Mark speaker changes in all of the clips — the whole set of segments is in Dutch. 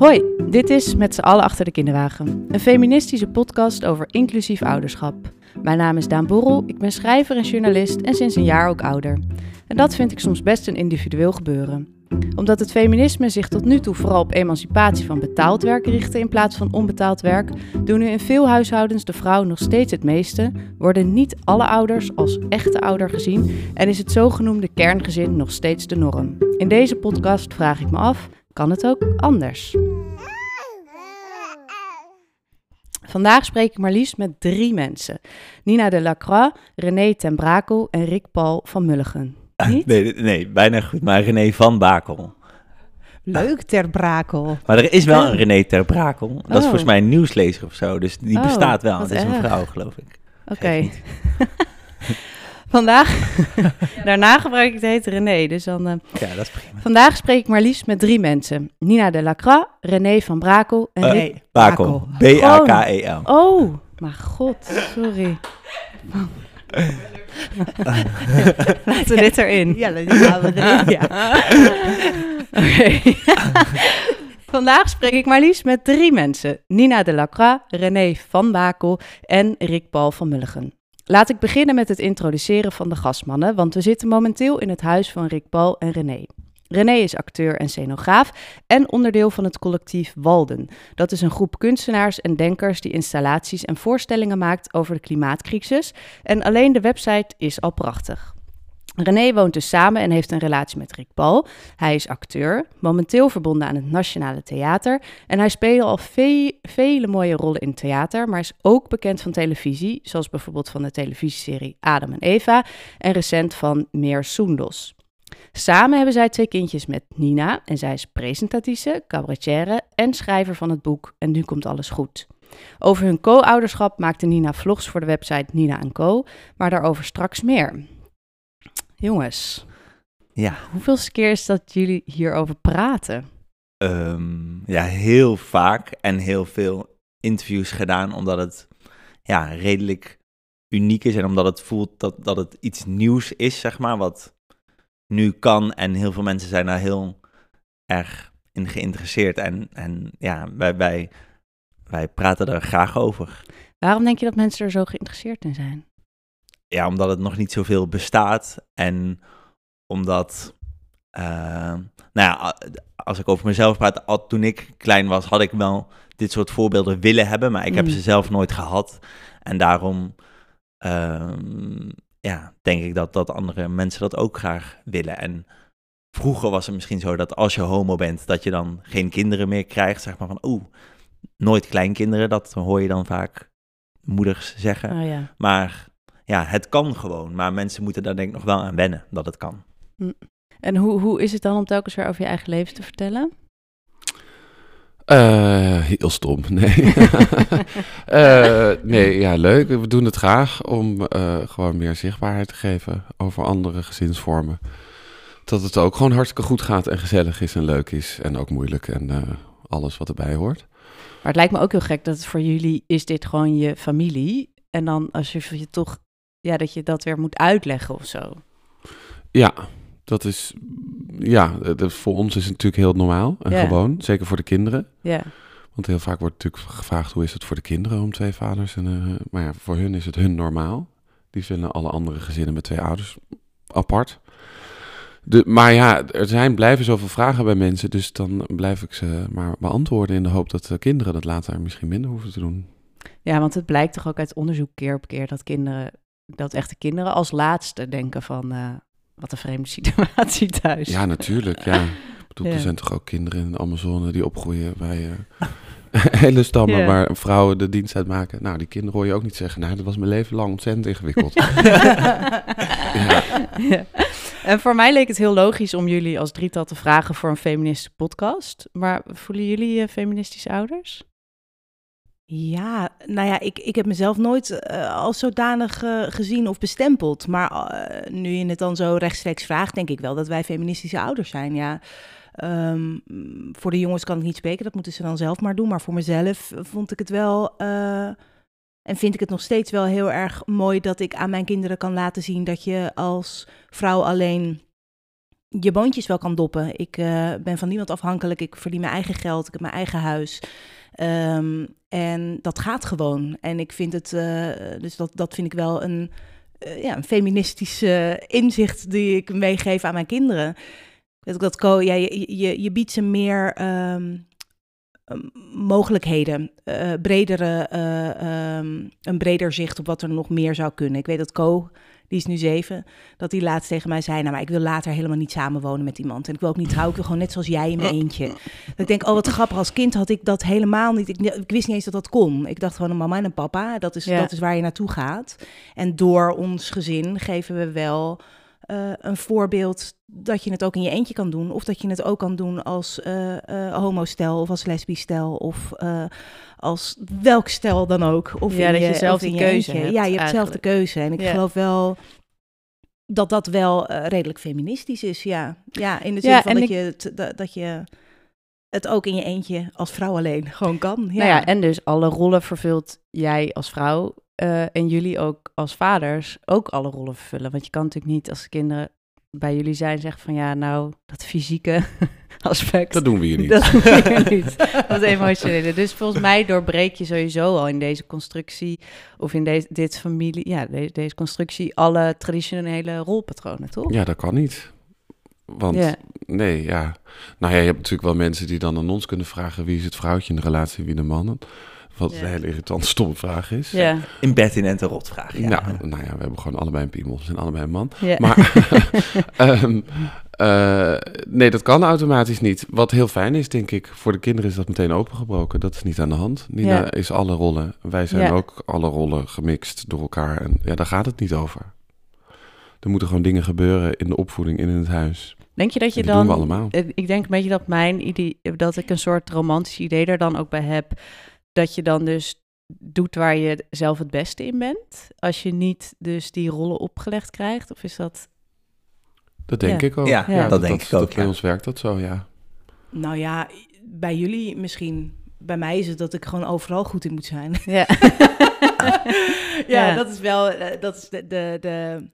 Speaker 1: Hoi, dit is Met z'n allen achter de kinderwagen. Een feministische podcast over inclusief ouderschap. Mijn naam is Daan Borrel, ik ben schrijver en journalist en sinds een jaar ook ouder. En dat vind ik soms best een individueel gebeuren. Omdat het feminisme zich tot nu toe vooral op emancipatie van betaald werk richtte in plaats van onbetaald werk, doen nu in veel huishoudens de vrouw nog steeds het meeste, worden niet alle ouders als echte ouder gezien en is het zogenoemde kerngezin nog steeds de norm. In deze podcast vraag ik me af, kan het ook anders? Vandaag spreek ik maar liefst met drie mensen. Nina de Lacroix, René ten Brakel en Rick Paul van Mulligen. Niet?
Speaker 2: Nee, nee, bijna goed, maar René van Bakel.
Speaker 3: Leuk, Ter Brakel.
Speaker 2: Maar er is wel een René ter Brakel. Dat is
Speaker 1: Oh.
Speaker 2: volgens mij een nieuwslezer of zo, dus die
Speaker 1: Oh,
Speaker 2: bestaat wel. Het is een vrouw, geloof ik.
Speaker 1: Oké. Vandaag, daarna gebruik ik de hete René. Dus dan, eh,
Speaker 2: Ja, dat is prima.
Speaker 1: vandaag spreek ik maar liefst met drie mensen. Nina de Lacroix, René van Brakel en
Speaker 2: Eh,
Speaker 1: Rick...
Speaker 2: Bakel.
Speaker 3: Bakel.
Speaker 2: B-A-K-E-L.
Speaker 1: Oh, mijn god, sorry. Laten we dit erin.
Speaker 3: Ja, dat gaan we erin. Ja.
Speaker 1: Oké. Vandaag spreek ik maar liefst met drie mensen. Nina de Lacroix, René van Bakel en Rick Paul van Mulligen. Laat ik beginnen met het introduceren van de gastmannen, want we zitten momenteel in het huis van Rick Paul en René. René is acteur en scenograaf en onderdeel van het collectief Walden. Dat is een groep kunstenaars en denkers die installaties en voorstellingen maakt over de klimaatcrisis. En alleen de website is al prachtig. René woont dus samen en heeft een relatie met Rick Paul. Hij is acteur, momenteel verbonden aan het Nationale Theater. En hij speelde al ve- vele mooie rollen in theater, maar is ook bekend van televisie, zoals bijvoorbeeld van de televisieserie Adam en Eva en recent van Meer Soendos. Samen hebben zij twee kindjes met Nina en zij is presentatrice, cabaretière en schrijver van het boek En Nu Komt Alles Goed. Over hun co-ouderschap maakte Nina vlogs voor de website Nina Co, maar daarover straks meer. Jongens,
Speaker 2: Ja,
Speaker 1: hoeveelste keer is dat jullie hierover praten?
Speaker 2: ehm, ja, heel vaak en heel veel interviews gedaan, omdat het ja, redelijk uniek is en omdat het voelt dat, dat het iets nieuws is, zeg maar, wat nu kan. En heel veel mensen zijn daar heel erg in geïnteresseerd. En, en ja, wij, wij, wij praten er graag over.
Speaker 1: Waarom denk je dat mensen er zo geïnteresseerd in zijn?
Speaker 2: Ja, omdat het nog niet zoveel bestaat en omdat, eh, nou ja, als ik over mezelf praat, al toen ik klein was, had ik wel dit soort voorbeelden willen hebben, maar ik heb
Speaker 1: Mm.
Speaker 2: ze zelf nooit gehad. En daarom, ehm, ja, denk ik dat, dat andere mensen dat ook graag willen. En vroeger was het misschien zo dat als je homo bent, dat je dan geen kinderen meer krijgt, zeg maar van, oeh, nooit kleinkinderen, dat hoor je dan vaak moeders zeggen.
Speaker 1: Oh ja.
Speaker 2: Maar ja, het kan gewoon. Maar mensen moeten daar denk ik nog wel aan wennen dat het kan.
Speaker 1: En hoe, hoe is het dan om telkens weer over je eigen leven te vertellen?
Speaker 4: Eh, heel stom, nee. Eh, nee, ja, leuk. We doen het graag om eh, gewoon meer zichtbaarheid te geven over andere gezinsvormen. Dat het ook gewoon hartstikke goed gaat en gezellig is en leuk is. En ook moeilijk en eh, alles wat erbij hoort.
Speaker 1: Maar het lijkt me ook heel gek dat het voor jullie is dit gewoon je familie. En dan als je je toch, ja, dat je dat weer moet uitleggen of zo.
Speaker 4: Ja, dat is, ja, dat, voor ons is het natuurlijk heel normaal en
Speaker 1: Ja.
Speaker 4: gewoon. Zeker voor de kinderen.
Speaker 1: Ja,
Speaker 4: Want heel vaak wordt natuurlijk gevraagd hoe is het voor de kinderen om twee vaders. En, eh, maar ja, voor hun is het hun normaal. Die vinden alle andere gezinnen met twee ouders apart. De, maar ja, er zijn, blijven zoveel vragen bij mensen. Dus dan blijf ik ze maar beantwoorden in de hoop dat de kinderen dat later misschien minder hoeven te doen.
Speaker 1: ja, want het blijkt toch ook uit onderzoek keer op keer dat kinderen, dat echte kinderen als laatste denken van, eh, wat een vreemde situatie thuis.
Speaker 4: Ja, natuurlijk. Ja. Ik bedoel,
Speaker 1: Ja.
Speaker 4: er zijn toch ook kinderen in de Amazone die opgroeien bij eh, hele stammen
Speaker 1: Ja.
Speaker 4: waar vrouwen de dienst uitmaken. Nou, die kinderen hoor je ook niet zeggen. Nou, dat was mijn leven lang ontzettend ingewikkeld.
Speaker 1: Ja. En voor mij leek het heel logisch om jullie als drietal te vragen voor een feministische podcast. Maar voelen jullie je feministische ouders?
Speaker 3: Ja, nou ja, ik, ik heb mezelf nooit eh, als zodanig eh, gezien of bestempeld. Maar eh, nu je het dan zo rechtstreeks vraagt, denk ik wel dat wij feministische ouders zijn. Ja, Ehm, voor de jongens kan ik niet spreken, dat moeten ze dan zelf maar doen. Maar voor mezelf vond ik het wel. en vind ik het nog steeds wel heel erg mooi dat ik aan mijn kinderen kan laten zien dat je als vrouw alleen je boontjes wel kan doppen. Ik ben van niemand afhankelijk. Ik verdien mijn eigen geld. Ik heb mijn eigen huis. Ehm, en dat gaat gewoon. En ik vind het, eh, dus dat, dat vind ik wel een, uh, ja, een feministisch inzicht die ik meegeef aan mijn kinderen. Dat ik dat ko, ja, je, je, biedt ze meer ehm, mogelijkheden, bredere, ehm, een breder zicht op wat er nog meer zou kunnen. Ik weet dat Co die is nu zeven, dat hij laatst tegen mij zei, nou maar ik wil later helemaal niet samenwonen met iemand. En ik wil ook niet trouwen, ik wil gewoon net zoals jij in mijn eentje. Dat ik denk, oh wat grappig, als kind had ik dat helemaal niet. Ik, ik wist niet eens dat dat kon. Ik dacht gewoon, een mama en een papa, dat is, dat is waar je naartoe gaat. En door ons gezin geven we wel... Uh, een voorbeeld dat je het ook in je eentje kan doen. Of dat je het ook kan doen als uh, uh, homostel of als lesbisch stel. Of als welk stel dan ook. Of
Speaker 1: ja,
Speaker 3: in
Speaker 1: dat
Speaker 3: je,
Speaker 1: je zelf
Speaker 3: je
Speaker 1: keuze hebt,
Speaker 3: Ja, je hebt zelf de keuze. En ik
Speaker 1: Ja.
Speaker 3: geloof wel dat dat wel eh, redelijk feministisch is. Ja, ja in de zin
Speaker 1: Ja,
Speaker 3: van dat,
Speaker 1: ik-
Speaker 3: je het, dat, dat je het ook in je eentje als vrouw alleen gewoon kan. Ja.
Speaker 1: Nou ja, en dus alle rollen vervult jij als vrouw eh, en jullie ook als vaders ook alle rollen vervullen. Want je kan natuurlijk niet als kinderen bij jullie zijn zeggen van ja, nou, dat fysieke aspect.
Speaker 4: Dat doen we hier niet.
Speaker 1: Dat doe je niet. Dat emotionele. Dus volgens mij doorbreek je sowieso al in deze constructie, of in deze, dit familie, ja, deze, deze constructie, alle traditionele rolpatronen, toch?
Speaker 4: Ja, dat kan niet. Want nee, ja. Nou ja, je hebt natuurlijk wel mensen die dan aan ons kunnen vragen wie is het vrouwtje in de relatie, wie de man. Wat
Speaker 1: Ja.
Speaker 4: een hele irritante, stomme vraag is.
Speaker 1: Ja,
Speaker 2: In bed in en rotvraag. Ja.
Speaker 4: Nou, nou ja, we hebben gewoon allebei een piemel. We zijn allebei een man.
Speaker 1: ja.
Speaker 4: Maar ehm, eh, nee, dat kan automatisch niet. Wat heel fijn is, denk ik, voor de kinderen is dat meteen opengebroken. Dat is niet aan de hand. Nina
Speaker 1: Ja.
Speaker 4: is alle rollen. Wij zijn
Speaker 1: Ja.
Speaker 4: ook alle rollen gemixt door elkaar. En ja, daar gaat het niet over. Er moeten gewoon dingen gebeuren in de opvoeding in het huis.
Speaker 1: Denk je dat je dan...
Speaker 4: doen we allemaal.
Speaker 1: Eh, Ik denk een beetje dat mijn idee, dat ik een soort romantisch idee er dan ook bij heb. Dat je dan dus doet waar je zelf het beste in bent. Als je niet dus die rollen opgelegd krijgt. Of is dat...
Speaker 4: Dat denk
Speaker 1: Ja.
Speaker 4: ik ook.
Speaker 2: Ja,
Speaker 1: Ja.
Speaker 2: dat denk ik ook,
Speaker 4: Bij
Speaker 2: ja.
Speaker 4: ons werkt dat zo, ja.
Speaker 3: Nou ja, bij jullie misschien. Bij mij is het dat ik gewoon overal goed in moet zijn.
Speaker 1: Ja.
Speaker 3: ja,
Speaker 1: Ja.
Speaker 3: dat is wel eh, dat is de, de, de,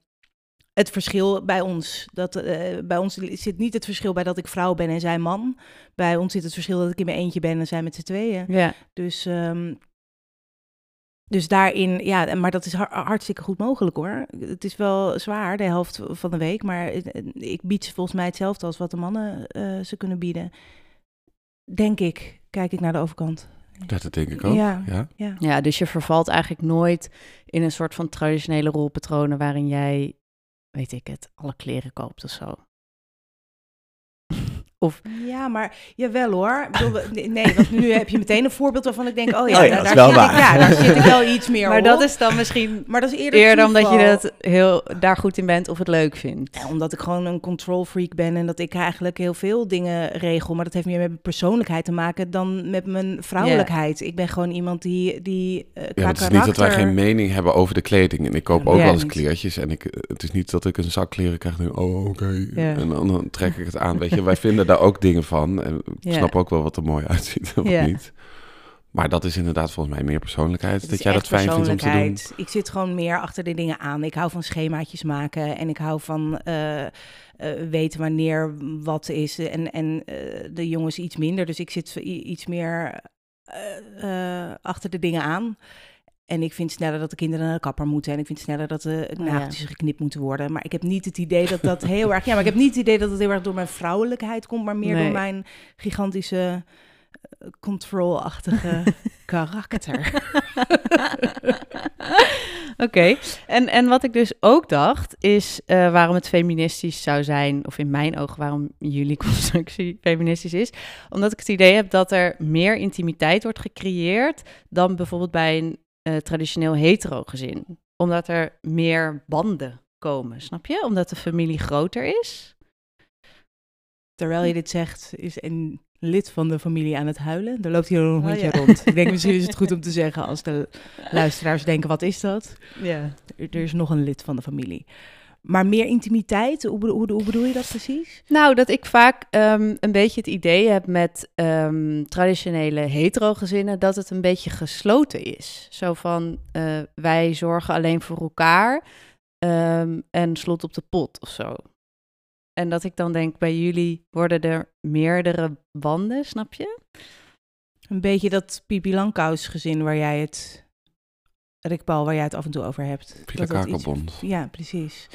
Speaker 3: het verschil bij ons. Dat, eh, bij ons zit niet het verschil bij dat ik vrouw ben en zij man. Bij ons zit het verschil dat ik in mijn eentje ben en zij met z'n tweeën.
Speaker 1: ja.
Speaker 3: Dus, ehm, dus daarin, ja, maar dat is har- hartstikke goed mogelijk hoor. Het is wel zwaar, de helft van de week, maar het- ik bied ze volgens mij hetzelfde als wat de mannen eh, ze kunnen bieden. Denk ik, kijk ik naar de overkant.
Speaker 4: Ja, dat denk ik ook.
Speaker 3: Ja.
Speaker 4: Ja.
Speaker 3: Ja.
Speaker 1: ja, dus je vervalt eigenlijk nooit in een soort van traditionele rolpatronen... waarin jij, weet ik het, alle kleren koopt of zo. Of,
Speaker 3: Ja, maar jawel hoor. Ik bedoel, we- nee, want nu heb je meteen een voorbeeld waarvan ik denk, oh ja,
Speaker 2: Oh ja,
Speaker 3: daar,
Speaker 2: dat
Speaker 3: zit ik, ja, daar zit ik wel iets meer
Speaker 1: maar
Speaker 3: op.
Speaker 1: dat is dan misschien
Speaker 3: maar dat is eerder,
Speaker 1: eerder omdat je het heel, daar goed in bent of het leuk vindt.
Speaker 3: Ja, omdat ik gewoon een control freak ben en dat ik eigenlijk heel veel dingen regel. Maar dat heeft meer met mijn persoonlijkheid te maken dan met mijn vrouwelijkheid. Ik ben gewoon iemand die, die eh,
Speaker 4: Ja, het is
Speaker 3: karakter...
Speaker 4: niet dat wij geen mening hebben over de kleding. En ik koop ook wel eens
Speaker 3: niet.
Speaker 4: kleertjes. En ik, het is niet dat ik een zak kleren krijg en denk, oh, oké. En dan, dan trek ik het aan. Weet je, wij vinden daar ook dingen van. En ik snap ook wel wat er mooi uitziet en wat
Speaker 1: Ja.
Speaker 4: niet. Maar dat is inderdaad volgens mij meer persoonlijkheid. Dat jij dat fijn vindt om te doen.
Speaker 3: Ik zit gewoon meer achter de dingen aan. Ik hou van schemaatjes maken en ik hou van eh, eh, weten wanneer wat is. En, en eh, de jongens iets minder. Dus ik zit iets meer achter de dingen aan. En ik vind sneller dat de kinderen naar de kapper moeten. En ik vind sneller dat de
Speaker 1: ja.
Speaker 3: nageltjes geknipt moeten worden. Maar ik heb niet het idee dat dat heel erg... Ja, maar ik heb niet het idee dat het heel erg door mijn vrouwelijkheid komt. Maar meer
Speaker 1: Nee.
Speaker 3: door mijn gigantische eh, control-achtige karakter.
Speaker 1: Oké, en, en wat ik dus ook dacht, is eh, waarom het feministisch zou zijn, of in mijn ogen waarom jullie constructie feministisch is, omdat ik het idee heb dat er meer intimiteit wordt gecreëerd dan bijvoorbeeld bij een eh, traditioneel hetero gezin. Omdat er meer banden komen, snap je? Omdat de familie groter is.
Speaker 3: Terwijl je dit zegt, is een lid van de familie aan het huilen. Er loopt hier een
Speaker 1: Oh,
Speaker 3: hondje
Speaker 1: ja.
Speaker 3: rond. Ik denk misschien is het goed om te zeggen als de luisteraars denken, wat is dat?
Speaker 1: Ja.
Speaker 3: Er, er is nog een lid van de familie. Maar meer intimiteit, hoe, hoe, hoe bedoel je dat precies?
Speaker 1: Nou, dat ik vaak ehm, een beetje het idee heb met ehm, traditionele hetero-gezinnen dat het een beetje gesloten is. Zo van eh, wij zorgen alleen voor elkaar ehm, en slot op de pot of zo. En dat ik dan denk, bij jullie worden er meerdere wanden, snap je?
Speaker 3: Een beetje dat Pipi Langkous gezin waar jij het, Rick Paul, waar jij het af en toe over hebt. Dat iets-
Speaker 4: Kakelbond.
Speaker 3: Ja, precies.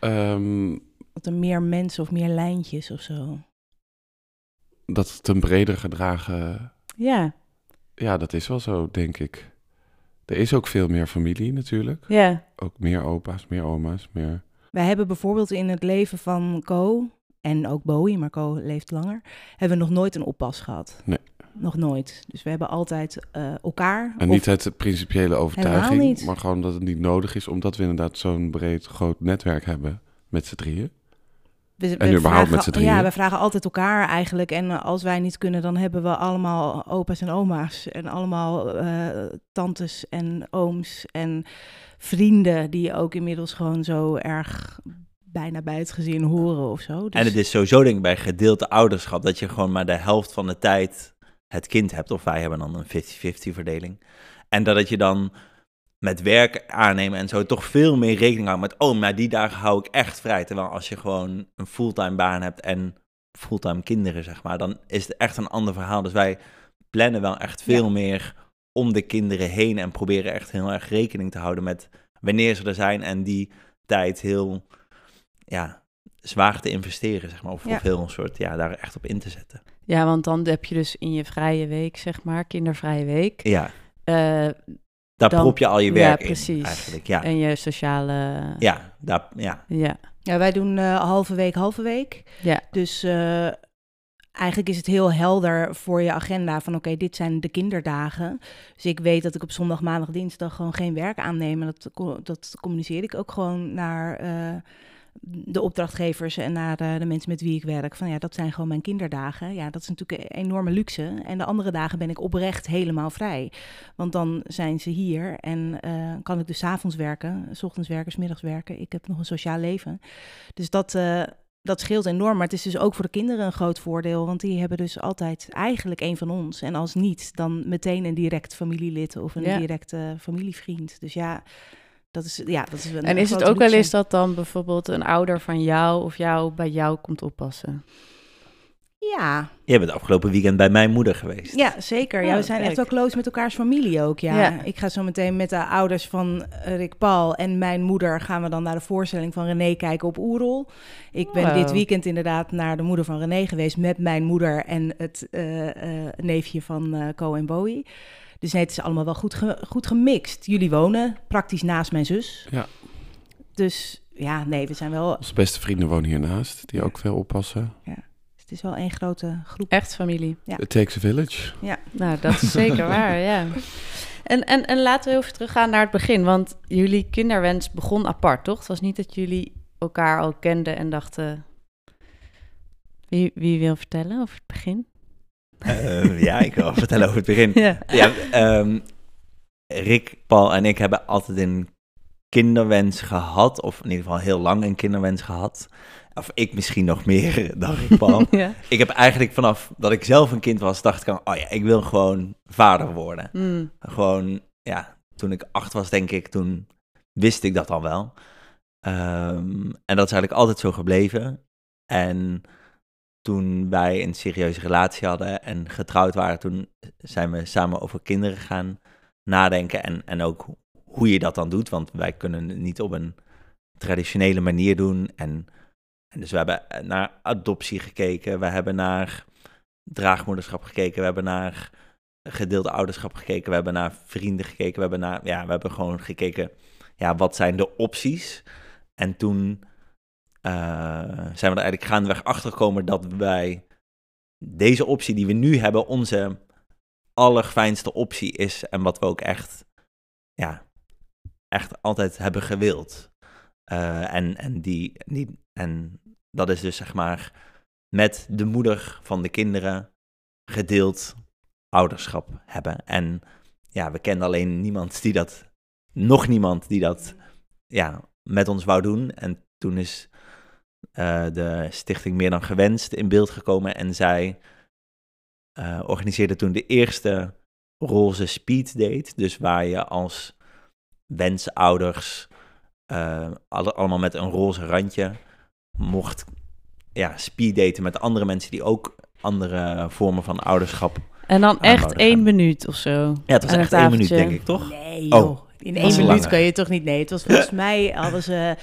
Speaker 4: Ehm,
Speaker 3: Dat er meer mensen of meer lijntjes of zo.
Speaker 4: dat het een breder gedragen...
Speaker 1: Ja,
Speaker 4: Ja, dat is wel zo, denk ik. Er is ook veel meer familie natuurlijk.
Speaker 1: ja.
Speaker 4: Ook meer opa's, meer oma's, meer...
Speaker 3: Wij hebben bijvoorbeeld in het leven van Co en ook Bowie, maar Co leeft langer, hebben we nog nooit een oppas gehad.
Speaker 4: Nee.
Speaker 3: Nog nooit. Dus we hebben altijd eh, elkaar.
Speaker 4: En
Speaker 3: of-
Speaker 4: niet de principiële overtuiging,
Speaker 3: niet.
Speaker 4: maar gewoon dat het niet nodig is, omdat we inderdaad zo'n breed groot netwerk hebben met z'n drieën.
Speaker 3: we, we
Speaker 4: en überhaupt
Speaker 3: vragen-
Speaker 4: met z'n drieën.
Speaker 3: Ja, we vragen altijd elkaar eigenlijk. En eh, als wij niet kunnen, dan hebben we allemaal opa's en oma's. En allemaal eh, tantes en ooms en vrienden die ook inmiddels gewoon zo erg bijna bij het gezin horen of zo. Dus
Speaker 2: En het is sowieso denk ik bij gedeelte ouderschap dat je gewoon maar de helft van de tijd het kind hebt. Of wij hebben dan een 50-50 verdeling. En dat het je dan met werk aannemen en zo toch veel meer rekening houdt met... oh, maar die dagen hou ik echt vrij. Terwijl als je gewoon een fulltime baan hebt en fulltime kinderen, zeg maar... dan is het echt een ander verhaal. Dus wij plannen wel echt veel
Speaker 3: Ja.
Speaker 2: meer om de kinderen heen... en proberen echt heel erg rekening te houden met wanneer ze er zijn... en die tijd heel ja, zwaar te investeren, zeg maar. Of,
Speaker 3: Ja.
Speaker 2: of heel een soort, ja, daar echt op in te zetten.
Speaker 1: ja, want dan heb je dus in je vrije week, zeg maar, kindervrije week,
Speaker 2: Ja,
Speaker 1: eh,
Speaker 2: daar
Speaker 1: Dan-
Speaker 2: prop je al je
Speaker 1: ja,
Speaker 2: werk in,
Speaker 1: precies.
Speaker 2: eigenlijk. Ja,
Speaker 1: en je sociale...
Speaker 2: ja, daar, ja.
Speaker 1: ja.
Speaker 3: Ja, wij doen eh, halve week, halve week.
Speaker 1: Ja.
Speaker 3: Dus eh, eigenlijk is het heel helder voor je agenda van oké, dit zijn de kinderdagen. Dus ik weet dat ik op zondag, maandag, dinsdag gewoon geen werk aanneem. En dat, dat communiceer ik ook gewoon naar eh, de opdrachtgevers en naar eh, de mensen met wie ik werk. Van ja, dat zijn gewoon mijn kinderdagen. Ja, dat is natuurlijk een enorme luxe. En de andere dagen ben ik oprecht helemaal vrij. Want dan zijn ze hier en eh, kan ik dus avonds werken, s ochtends werken, 's middags werken. Ik heb nog een sociaal leven. Dus dat, eh, dat scheelt enorm. Maar het is dus ook voor de kinderen een groot voordeel. Want die hebben dus altijd eigenlijk een van ons. En als niet, dan meteen een direct familielid of een
Speaker 1: Ja.
Speaker 3: directe familievriend. Dus ja, dat is, ja, dat is een
Speaker 1: En is het ook wel eens dat dan bijvoorbeeld een ouder van jou of jou bij jou komt oppassen?
Speaker 3: Ja,
Speaker 2: Jij bent afgelopen weekend bij mijn moeder geweest.
Speaker 3: ja, zeker. Ja,
Speaker 1: Oh,
Speaker 3: we zijn echt wel close met elkaars familie ook. Ja.
Speaker 1: Ja.
Speaker 3: Ik ga zo meteen met de ouders van Rick Paul en mijn moeder... gaan we dan naar de voorstelling van René kijken op Oerol. Ik ben
Speaker 1: Wow.
Speaker 3: dit weekend inderdaad naar de moeder van René geweest... met mijn moeder en het eh, eh, neefje van eh Co en Bowie. Dus nee, het is allemaal wel goed, ge- goed gemixt. Jullie wonen praktisch naast mijn zus.
Speaker 4: Ja.
Speaker 3: Dus ja, nee, we zijn wel...
Speaker 4: Onze beste vrienden wonen hiernaast, die ook veel oppassen.
Speaker 3: Het is wel één grote groep.
Speaker 1: Echt familie.
Speaker 3: Ja.
Speaker 4: It takes a village.
Speaker 1: Nou, dat is zeker waar, ja. En, en, en laten we heel even teruggaan naar het begin. Want jullie kinderwens begon apart, toch? Het was niet dat jullie elkaar al kenden en dachten... Wie, wie wil vertellen over het begin?
Speaker 2: Eh, ja, ik wil vertellen over het begin.
Speaker 1: Ja.
Speaker 2: Ja, ehm, Rick, Paul en ik hebben altijd een kinderwens gehad. Of in ieder geval heel lang een kinderwens gehad. Of ik misschien nog meer dan Rick Paul.
Speaker 1: ja.
Speaker 2: ik heb eigenlijk vanaf dat ik zelf een kind was, dacht ik aan, oh ja, ik wil gewoon vader worden.
Speaker 1: Mm.
Speaker 2: Gewoon, ja, toen ik acht was, denk ik, toen wist ik dat al wel. Ehm, en dat is eigenlijk altijd zo gebleven. En toen wij een serieuze relatie hadden en getrouwd waren, toen zijn we samen over kinderen gaan nadenken. En, en ook hoe je dat dan doet, want wij kunnen het niet op een traditionele manier doen. En, dus we hebben naar adoptie gekeken, we hebben naar draagmoederschap gekeken, we hebben naar gedeelde ouderschap gekeken, we hebben naar vrienden gekeken, we hebben naar, ja, we hebben gewoon gekeken, ja, wat zijn de opties? En toen eh, zijn we er eigenlijk gaandeweg achter gekomen dat wij deze optie die we nu hebben, onze allerfijnste optie is en wat we ook echt, ja, echt altijd hebben gewild. Eh, en, en, die, die, en dat is dus zeg maar met de moeder van de kinderen gedeeld ouderschap hebben. En ja, we kenden alleen niemand die dat, nog niemand die dat ja, met ons wou doen. En toen is eh, de stichting Meer dan Gewenst in beeld gekomen en zij eh, organiseerde toen de eerste roze speed date. Dus waar je als wensouders eh, alle, allemaal met een roze randje mocht ja, speeddaten met andere mensen die ook andere vormen van ouderschap.
Speaker 1: En dan echt één minuut of zo.
Speaker 2: Ja, het was echt één minuut, denk ik, toch?
Speaker 3: Nee,
Speaker 2: Oh.
Speaker 3: In één minuut
Speaker 2: langer?
Speaker 3: kan je toch niet... Nee, het was volgens mij hadden ze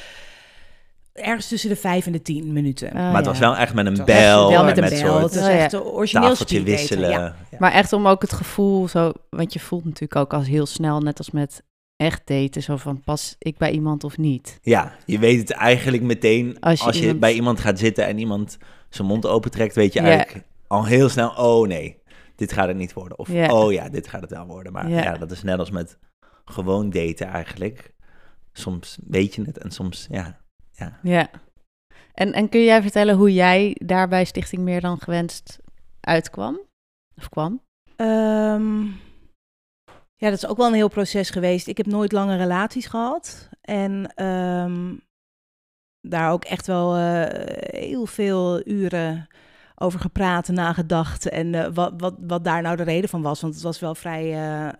Speaker 3: ergens tussen de vijf en de tien minuten.
Speaker 1: Oh,
Speaker 2: maar het
Speaker 1: ja.
Speaker 2: was wel echt met een bel.
Speaker 3: Wel met een
Speaker 2: met
Speaker 3: bel.
Speaker 2: soort
Speaker 3: Het was
Speaker 1: Oh, ja.
Speaker 3: echt origineel
Speaker 2: wisselen.
Speaker 3: Ja.
Speaker 2: Ja.
Speaker 1: Maar echt om ook het gevoel zo... Want je voelt natuurlijk ook als heel snel, net als met echt daten, zo van pas ik bij iemand of niet.
Speaker 2: Ja, je weet het eigenlijk meteen
Speaker 1: Als
Speaker 2: als
Speaker 1: je
Speaker 2: je,
Speaker 1: iemand-
Speaker 2: bij iemand gaat zitten en iemand zijn mond opentrekt, weet je
Speaker 1: Ja.
Speaker 2: eigenlijk al heel snel, oh nee, dit gaat het niet worden. Of
Speaker 1: Ja.
Speaker 2: oh ja, dit gaat het wel worden. Maar
Speaker 1: Ja.
Speaker 2: ja. dat is net als met gewoon daten eigenlijk. Soms weet je het en soms, ja, ja.
Speaker 1: Ja. En, en kun jij vertellen hoe jij daar bij Stichting Meer Dan Gewenst uitkwam? Of kwam?
Speaker 3: Ehm, ja, dat is ook wel een heel proces geweest. Ik heb nooit lange relaties gehad. En ehm, daar ook echt wel eh, heel veel uren over gepraat en nagedacht. En eh, wat, wat, wat daar nou de reden van was. Want het was wel vrij eh, eh,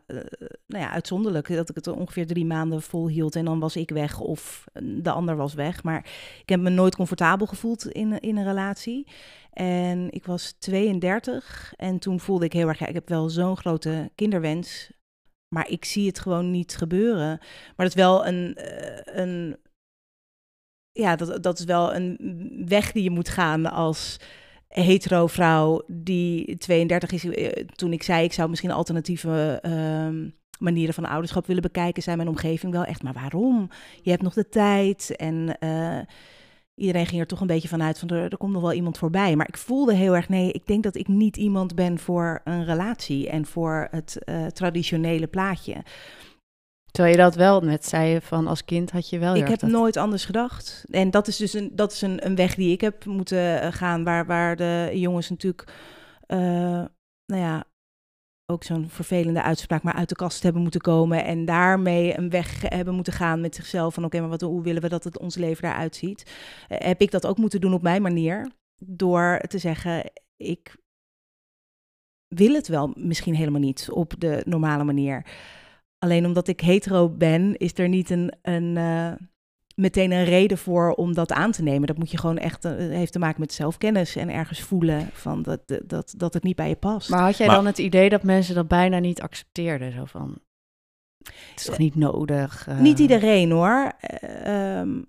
Speaker 3: nou ja, uitzonderlijk dat ik het ongeveer drie maanden volhield. En dan was ik weg of de ander was weg. Maar ik heb me nooit comfortabel gevoeld in, in een relatie. En ik was 32 en toen voelde ik heel erg, ja, ik heb wel zo'n grote kinderwens, maar ik zie het gewoon niet gebeuren. Maar dat is wel een, een ja, dat, dat is wel een weg die je moet gaan als hetero vrouw die 32 is. Eh, Toen ik zei, ik zou misschien alternatieve ehm, manieren van ouderschap willen bekijken, zei mijn omgeving wel echt, maar waarom? Je hebt nog de tijd en... eh, iedereen ging er toch een beetje vanuit van er, er komt nog wel iemand voorbij. Maar ik voelde heel erg, nee, ik denk dat ik niet iemand ben voor een relatie en voor het eh, traditionele plaatje.
Speaker 1: Terwijl je dat wel net zei van als kind had je wel
Speaker 3: ik heb
Speaker 1: dat-
Speaker 3: nooit anders gedacht. En dat is dus een, dat is een, een weg die ik heb moeten eh, gaan, waar, waar de jongens natuurlijk, eh, nou ja, ook zo'n vervelende uitspraak, maar uit de kast hebben moeten komen en daarmee een weg hebben moeten gaan met zichzelf van oké, maar wat, hoe willen we dat het ons leven daaruit ziet? Eh, heb ik dat ook moeten doen op mijn manier, door te zeggen, ik wil het wel misschien helemaal niet op de normale manier. Alleen omdat ik hetero ben, is er niet een, een, eh, meteen een reden voor om dat aan te nemen. Dat moet je gewoon echt, eh, heeft te maken met zelfkennis en ergens voelen van dat, dat, dat het niet bij je past.
Speaker 1: Maar had jij
Speaker 2: Maar-
Speaker 1: dan het idee dat mensen dat bijna niet accepteerden? Zo van, het is toch niet nodig? eh,
Speaker 3: Niet iedereen hoor. Eh, ehm,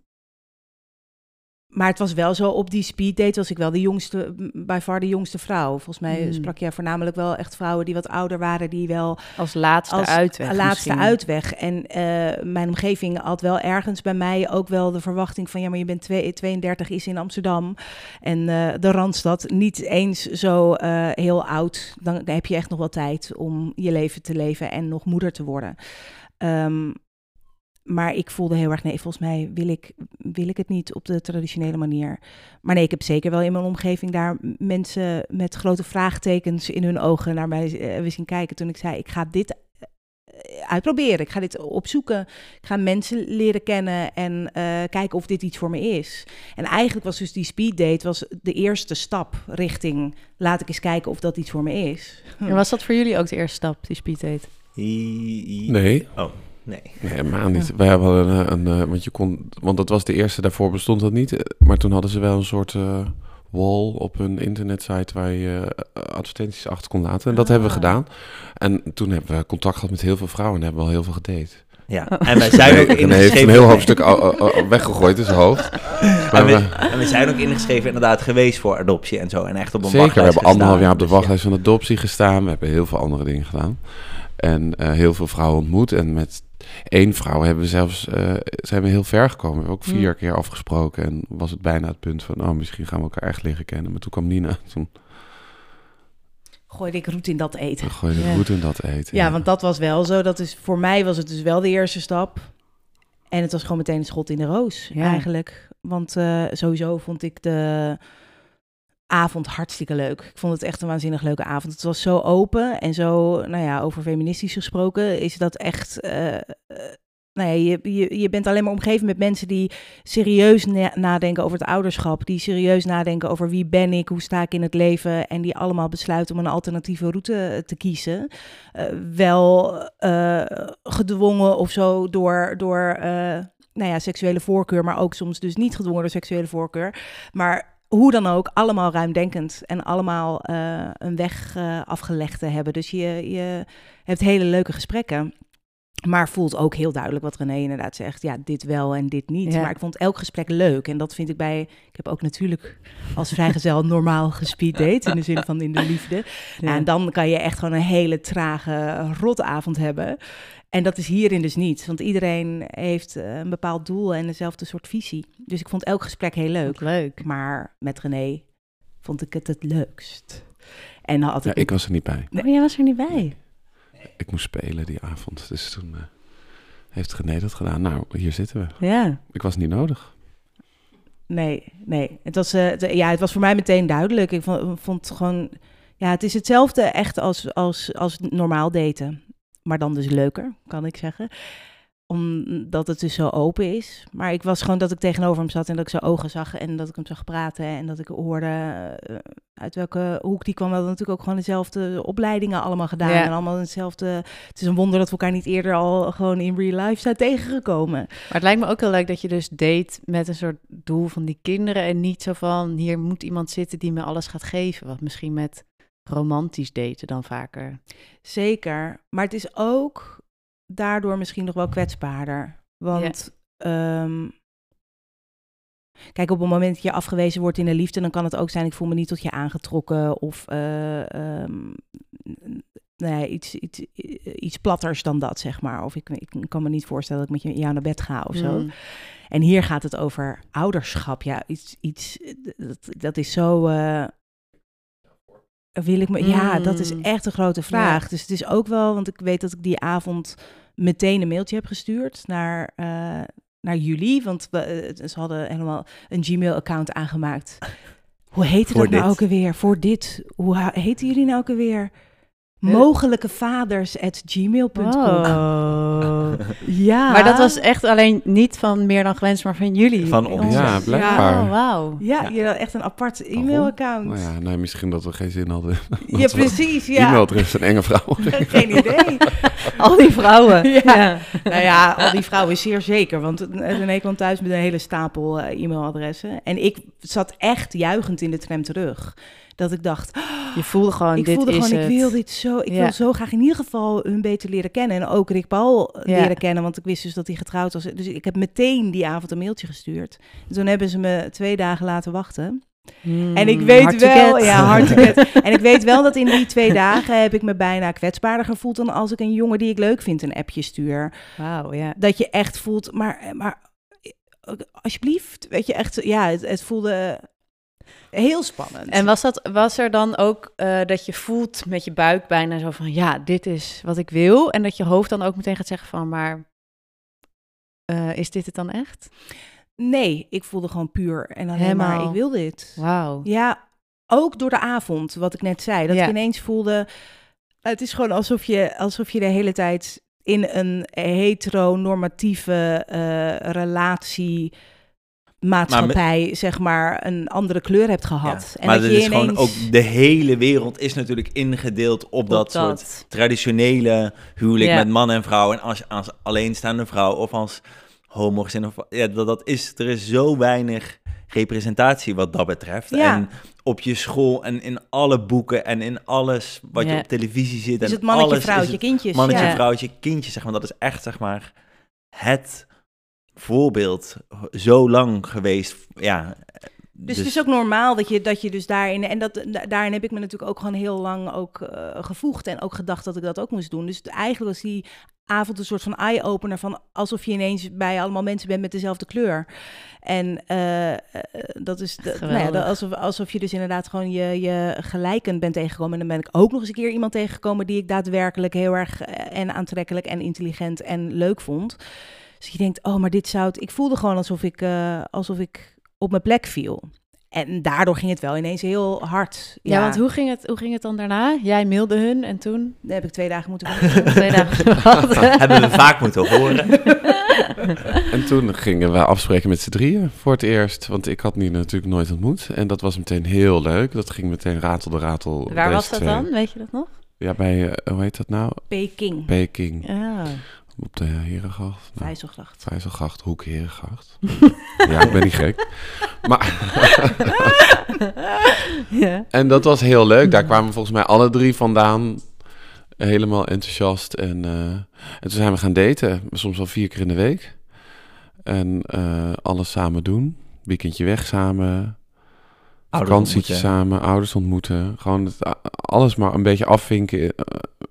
Speaker 3: maar het was wel zo, op die speeddate was ik wel de jongste, bij far de jongste vrouw. Volgens mij
Speaker 1: Hmm.
Speaker 3: sprak je voornamelijk wel echt vrouwen die wat ouder waren, die wel
Speaker 1: Als laatste
Speaker 3: als
Speaker 1: uitweg
Speaker 3: laatste
Speaker 1: misschien.
Speaker 3: uitweg. En eh, mijn omgeving had wel ergens bij mij ook wel de verwachting van... ja, maar je bent twee- 32, is in Amsterdam en eh, de Randstad niet eens zo eh, heel oud. Dan, dan heb je echt nog wel tijd om je leven te leven en nog moeder te worden. Ehm, maar ik voelde heel erg, nee, volgens mij wil ik, wil ik het niet op de traditionele manier. Maar nee, ik heb zeker wel in mijn omgeving daar mensen met grote vraagtekens in hun ogen naar mij eh, hebben zien kijken toen ik zei, ik ga dit eh, uitproberen. Ik ga dit opzoeken. Ik ga mensen leren kennen en eh, kijken of dit iets voor me is. En eigenlijk was dus die speeddate was de eerste stap richting laat ik eens kijken of dat iets voor me is.
Speaker 1: En was dat voor jullie ook de eerste stap, die speeddate?
Speaker 2: I- i-
Speaker 4: Nee,
Speaker 2: Oh, nee.
Speaker 4: nee helemaal niet. Wij hebben een, een, eh, want je kon, want dat was de eerste, daarvoor bestond dat niet. eh, Maar toen hadden ze wel een soort eh, wall op hun internetsite waar je eh, advertenties achter kon laten. En dat hebben we
Speaker 3: Ah.
Speaker 4: gedaan. En toen hebben we contact gehad met heel veel vrouwen en hebben we al heel veel gedate.
Speaker 2: Ja, en wij zijn ook
Speaker 4: Nee, en hij heeft
Speaker 2: ingeschreven.
Speaker 4: een heel hoofdstuk weggegooid in zijn hoofd.
Speaker 2: En we,
Speaker 4: we,
Speaker 2: en we zijn ook ingeschreven inderdaad geweest voor adoptie en zo. En echt op een
Speaker 4: zeker, we hebben anderhalf jaar op de
Speaker 2: Dus ja.
Speaker 4: wachtlijst van adoptie gestaan. We hebben heel veel andere dingen gedaan. En eh, heel veel vrouwen ontmoet. En met één vrouw hebben we zelfs, eh, zijn we heel ver gekomen. We hebben ook vier
Speaker 1: Hmm.
Speaker 4: keer afgesproken. En was het bijna het punt van, oh, misschien gaan we elkaar echt leren kennen. Maar toen kwam Nina. Toen
Speaker 3: Gooide ik roet in dat eten.
Speaker 4: gooide
Speaker 1: Ja.
Speaker 4: goed in dat eten.
Speaker 3: Ja, want dat was wel zo. Dat is, voor mij was het dus wel de eerste stap. En het was gewoon meteen een schot in de roos,
Speaker 1: Ja.
Speaker 3: eigenlijk. Want eh, sowieso vond ik de avond hartstikke leuk. Ik vond het echt een waanzinnig leuke avond. Het was zo open en zo, nou ja, over feministisch gesproken is dat echt... ja, je, je, je bent alleen maar omgeven met mensen die serieus na- nadenken over het ouderschap. Die serieus nadenken over wie ben ik, hoe sta ik in het leven. En die allemaal besluiten om een alternatieve route te kiezen. Eh, wel gedwongen of zo door, door nou ja, seksuele voorkeur, maar ook soms dus niet gedwongen door seksuele voorkeur. Maar hoe dan ook, allemaal ruimdenkend en allemaal eh, een weg uh, afgelegd te hebben. Dus je, je hebt hele leuke gesprekken. Maar voelt ook heel duidelijk wat René inderdaad zegt. Ja, dit wel en dit niet.
Speaker 1: Ja.
Speaker 3: Maar ik vond elk gesprek leuk. En dat vind ik bij... Ik heb ook natuurlijk als vrijgezel normaal gespeed date. In de zin van in de liefde. En dan kan je echt gewoon een hele trage rotavond hebben. En dat is hierin dus niet. Want iedereen heeft eh, een bepaald doel en dezelfde soort visie. Dus ik vond elk gesprek heel leuk.
Speaker 1: Leuk.
Speaker 3: Maar met René vond ik het het leukst. En dan had
Speaker 4: Ja,
Speaker 3: ik...
Speaker 4: ik was er niet bij.
Speaker 1: Oh, jij was er niet bij.
Speaker 4: Ik moest spelen die avond. Dus toen eh, heeft René dat gedaan. Nou, hier zitten we.
Speaker 1: Ja.
Speaker 4: Ik was niet nodig.
Speaker 3: Nee, nee. Het was, eh, de- ja, het was voor mij meteen duidelijk. Ik vond, vond gewoon... Ja, het is hetzelfde echt als, als, als normaal daten. Maar dan dus leuker, kan ik zeggen. Omdat het dus zo open is. Maar ik was gewoon dat ik tegenover hem zat en dat ik zijn ogen zag en dat ik hem zag praten en dat ik hoorde eh, uit welke hoek die kwam. We hadden natuurlijk ook gewoon dezelfde opleidingen allemaal gedaan
Speaker 1: Ja.
Speaker 3: en allemaal hetzelfde. Het is een wonder dat we elkaar niet eerder al gewoon in real life zijn tegengekomen.
Speaker 1: Maar het lijkt me ook heel leuk dat je dus date met een soort doel van die kinderen en niet zo van hier moet iemand zitten die me alles gaat geven. Wat misschien met romantisch daten dan vaker.
Speaker 3: Zeker. Maar het is ook daardoor misschien nog wel kwetsbaarder. Want ehm, kijk, op het moment dat je afgewezen wordt in de liefde, dan kan het ook zijn, ik voel me niet tot je aangetrokken of eh, ehm, nee, iets, iets, iets platters dan dat, zeg maar. Of ik, ik kan me niet voorstellen dat ik met je- jou naar bed ga of zo.
Speaker 1: Mm.
Speaker 3: En hier gaat het over ouderschap. Ja, iets, iets dat, dat is zo. eh, wil ik me. Ja, dat is
Speaker 1: Mm.
Speaker 3: echt een grote vraag. Dus het is ook wel, want ik weet dat ik die avond meteen een mailtje heb gestuurd naar. eh, naar jullie, want we, eh, ze hadden helemaal een Gmail-account aangemaakt. Hoe heette dat nou ook alweer? Voor dit. Hoe heten jullie nou ook alweer? Mogelijke vaders at gmail.com.
Speaker 1: Oh.
Speaker 3: Ja.
Speaker 1: Maar dat was echt alleen niet van meer dan gewenst, maar van jullie.
Speaker 2: Van ons.
Speaker 4: Ja, blijkbaar.
Speaker 1: Oh, wauw.
Speaker 3: Ja,
Speaker 2: Ja.
Speaker 3: je had echt een apart e-mailaccount.
Speaker 4: Nou ja, nee, misschien dat we geen zin hadden.
Speaker 3: Ja, precies. Ja.
Speaker 4: E-mailadres een enge vrouw.
Speaker 3: Geen idee.
Speaker 1: Al die vrouwen.
Speaker 3: Ja. nou ja, al die vrouwen zeer zeker. Want René kwam thuis met een hele stapel eh, e-mailadressen. En ik zat echt juichend in de tram terug. Dat ik dacht,
Speaker 1: Je voelde gewoon,
Speaker 3: ik
Speaker 1: dit
Speaker 3: voelde
Speaker 1: is
Speaker 3: gewoon,
Speaker 1: het.
Speaker 3: ik wil dit zo, ik
Speaker 1: Ja.
Speaker 3: wil zo graag in ieder geval hun beter leren kennen. En ook Rick Paul eh,
Speaker 1: Ja.
Speaker 3: leren kennen, want ik wist dus dat hij getrouwd was. Dus ik heb meteen die avond een mailtje gestuurd. En toen hebben ze me twee dagen laten wachten.
Speaker 1: Hmm,
Speaker 3: En ik weet wel, ja. En ik weet wel dat in die twee dagen heb ik me bijna kwetsbaarder gevoeld dan als ik een jongen die ik leuk vind een appje stuur.
Speaker 1: Wauw, ja.
Speaker 3: Dat je echt voelt, maar, maar eh, alsjeblieft, weet je echt, ja, het, het voelde heel spannend.
Speaker 1: En was, dat, was er dan ook eh, dat je voelt met je buik bijna zo van, ja, dit is wat ik wil. En dat je hoofd dan ook meteen gaat zeggen van, maar eh, is dit het dan echt?
Speaker 3: nee, ik voelde gewoon puur en alleen
Speaker 1: Helemaal.
Speaker 3: maar, ik wil dit.
Speaker 1: Wauw.
Speaker 3: Ja, ook door de avond, wat ik net zei. Dat
Speaker 1: Ja.
Speaker 3: ik ineens voelde... Het is gewoon alsof je, alsof je de hele tijd in een heteronormatieve eh relatie... Maatschappij, zeg maar, een andere kleur hebt gehad.
Speaker 2: Ja, maar
Speaker 3: dat je
Speaker 2: is gewoon
Speaker 3: ineens-
Speaker 2: ook de hele wereld is natuurlijk ingedeeld op, dat, soort traditionele huwelijk
Speaker 1: Ja.
Speaker 2: met man en vrouw. En als als alleenstaande vrouw of als homogezin of ja, dat, dat is er is zo weinig representatie wat dat betreft.
Speaker 3: Ja.
Speaker 2: En op je school en in alle boeken en in alles wat je op televisie zit
Speaker 3: is
Speaker 2: en
Speaker 3: het mannetje,
Speaker 2: alles is
Speaker 3: vrouwtje,
Speaker 2: het
Speaker 3: kindjes.
Speaker 2: mannetje, vrouwtje, kindje zeg maar. Dat is echt zeg maar het voorbeeld zo lang geweest. Ja.
Speaker 3: Dus, het is ook normaal dat je, dat je dus daarin... En dat, da- daarin heb ik me natuurlijk ook gewoon heel lang ook eh, gevoegd... en ook gedacht dat ik dat ook moest doen. Dus eigenlijk was die avond een soort van eye-opener... van alsof je ineens bij allemaal mensen bent met dezelfde kleur. En eh, eh, dat is... De, nou ja, dat- alsof, alsof je dus inderdaad gewoon je, je gelijkend bent tegengekomen. En dan ben ik ook nog eens een keer iemand tegengekomen... die ik daadwerkelijk heel erg en aantrekkelijk en intelligent en leuk vond. Dus je denkt, oh, maar dit zou het... Ik voelde gewoon alsof ik, eh, alsof ik op mijn plek viel. En daardoor ging het wel ineens heel hard.
Speaker 1: Ja, want hoe ging, het, hoe ging het dan daarna? Jij mailde hun en toen?
Speaker 3: Dan heb ik twee dagen moeten wachten.
Speaker 1: Twee dagen.
Speaker 2: Hebben we vaak moeten horen.
Speaker 4: En toen gingen we afspreken met z'n drieën voor het eerst. Want ik had die natuurlijk nooit ontmoet. En dat was meteen heel leuk. Dat ging meteen ratel de ratel.
Speaker 1: Waar was dat
Speaker 4: twee.
Speaker 1: dan? Weet je dat nog?
Speaker 4: Ja, bij, eh, hoe heet dat nou?
Speaker 3: Peking,
Speaker 4: Peking.
Speaker 1: Ja.
Speaker 4: Op de Herengracht. Nou,
Speaker 3: Vijzelgracht.
Speaker 4: Vijzelgracht, Hoek, Herengracht. ja, ik ben niet gek. Maar,
Speaker 1: Ja.
Speaker 4: En dat was heel leuk. Daar kwamen volgens mij alle drie vandaan. Helemaal enthousiast. En, eh, en toen zijn we gaan daten. Soms wel vier keer in de week. En eh, alles samen doen. Weekendje weg samen.
Speaker 2: Ouders
Speaker 4: Vakantietje
Speaker 2: ontmoeten.
Speaker 4: samen. Ouders ontmoeten. Gewoon het, alles maar een beetje afvinken. eh,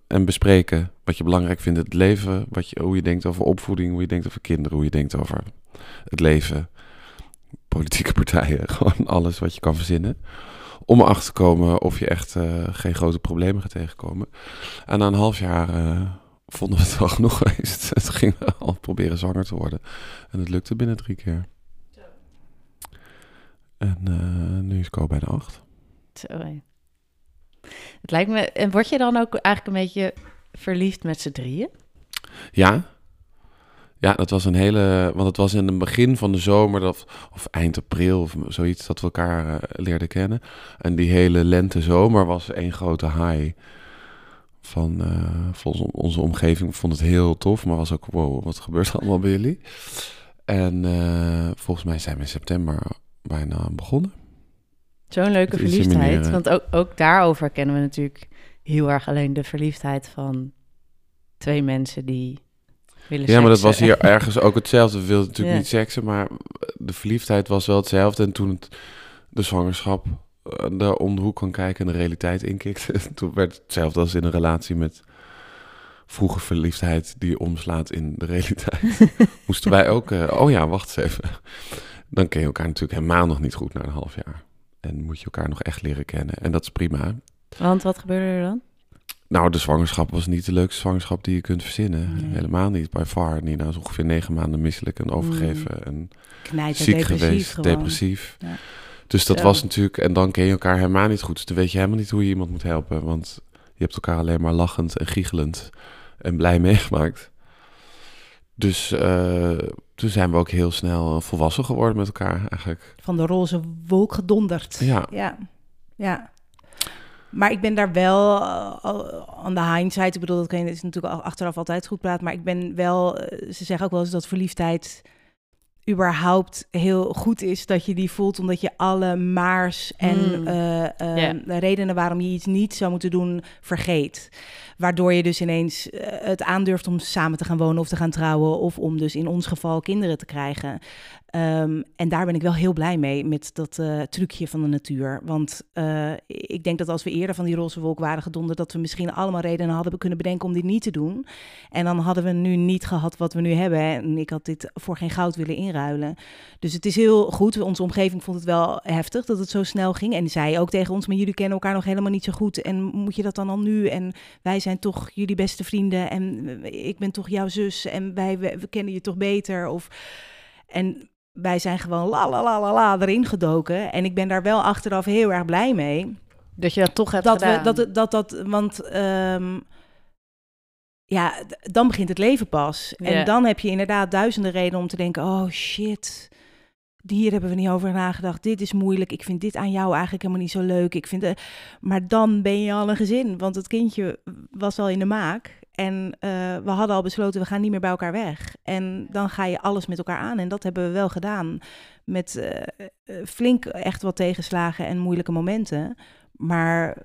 Speaker 4: en bespreken. Wat je belangrijk vindt in het leven. Wat je, hoe je denkt over opvoeding. Hoe je denkt over kinderen. Hoe je denkt over het leven. Politieke partijen. Gewoon alles wat je kan verzinnen om erachter te komen of je echt eh, geen grote problemen gaat tegenkomen. En na een half jaar eh, vonden we het wel genoeg geweest. Toen gingen we al proberen zwanger te worden. En het lukte binnen drie keer. En eh, nu is Co bijna acht.
Speaker 1: Zo. Het lijkt me... En word je dan ook eigenlijk een beetje verliefd met z'n drieën?
Speaker 4: Ja. Ja, dat was een hele... Want het was in het begin van de zomer, dat, of eind april of zoiets, dat we elkaar eh, leerden kennen. En die hele lente-zomer was één grote high. Van, eh, onze, onze omgeving vond het heel tof, maar was ook, wow, wat gebeurt er allemaal bij jullie? En eh, volgens mij zijn we in september bijna begonnen.
Speaker 1: Zo'n leuke verliefdheid. Want ook, ook daarover kennen we natuurlijk heel erg alleen de verliefdheid van twee mensen die willen
Speaker 4: Ja, maar dat was hier ergens ook hetzelfde. We wilden natuurlijk
Speaker 1: Ja.
Speaker 4: niet seksen, maar de verliefdheid was wel hetzelfde. En toen het, de zwangerschap eh, daar om de hoek kan kijken en de realiteit inkikte, toen werd het hetzelfde als in een relatie met vroege verliefdheid die omslaat in de realiteit. Moesten wij ook, eh, oh ja, wacht eens even. Dan ken je elkaar natuurlijk helemaal nog niet goed na een half jaar. En moet je elkaar nog echt leren kennen. En dat is prima.
Speaker 1: Want wat gebeurde er dan?
Speaker 4: Nou, de zwangerschap was niet de leukste zwangerschap die je kunt verzinnen.
Speaker 1: Nee.
Speaker 4: Helemaal niet, by far. Nina is ongeveer negen maanden misselijk en overgeven en
Speaker 3: Knijter,
Speaker 4: ziek
Speaker 3: depressief
Speaker 4: geweest,
Speaker 3: gewoon.
Speaker 4: depressief.
Speaker 3: Ja.
Speaker 4: Dus dat
Speaker 1: Zo.
Speaker 4: was natuurlijk, en dan ken je elkaar helemaal niet goed. Dus dan weet je helemaal niet hoe je iemand moet helpen. Want je hebt elkaar alleen maar lachend en giechelend en blij meegemaakt. Dus eh, toen zijn we ook heel snel eh, volwassen geworden met elkaar eigenlijk.
Speaker 3: Van de roze wolk gedonderd.
Speaker 4: Ja,
Speaker 3: Ja, ja. Maar ik ben daar wel uh, al- aan de hindsight. Ik bedoel, dat kan je, is natuurlijk al- achteraf altijd goed praten. Maar ik ben wel, eh, ze zeggen ook wel eens dat verliefdheid überhaupt heel goed is dat je die voelt, omdat je alle maars en
Speaker 1: Mm.
Speaker 3: eh, eh, redenen waarom je iets niet zou moeten doen, vergeet. Waardoor je dus ineens eh, het aandurft om samen te gaan wonen of te gaan trouwen, of om dus in ons geval kinderen te krijgen. Ehm, en daar ben ik wel heel blij mee met dat eh, trucje van de natuur. Want eh, ik denk dat als we eerder van die roze wolk waren gedonderd, dat we misschien allemaal redenen hadden kunnen bedenken om dit niet te doen. En dan hadden we nu niet gehad wat we nu hebben. En ik had dit voor geen goud willen inruilen. Dus het is heel goed. Onze omgeving vond het wel heftig dat het zo snel ging. En zei ook tegen ons, maar jullie kennen elkaar nog helemaal niet zo goed. En moet je dat dan al nu? En wij zijn toch jullie beste vrienden. En ik ben toch jouw zus. En wij we kennen je toch beter. Of... En wij zijn gewoon la la la la la erin gedoken. En ik ben daar wel achteraf heel erg blij mee.
Speaker 1: Dat je dat toch hebt
Speaker 3: Dat
Speaker 1: gedaan.
Speaker 3: we dat, dat, dat want ehm, ja, dan begint het leven pas. En dan heb je inderdaad duizenden redenen om te denken: oh shit. Hier hebben we niet over nagedacht. Dit is moeilijk. Ik vind dit aan jou eigenlijk helemaal niet zo leuk. Ik vind, eh, maar dan ben je al een gezin. Want het kindje was al in de maak. En eh, we hadden al besloten, we gaan niet meer bij elkaar weg. En dan ga je alles met elkaar aan. En dat hebben we wel gedaan. Met eh, eh, flink echt wat tegenslagen en moeilijke momenten. Maar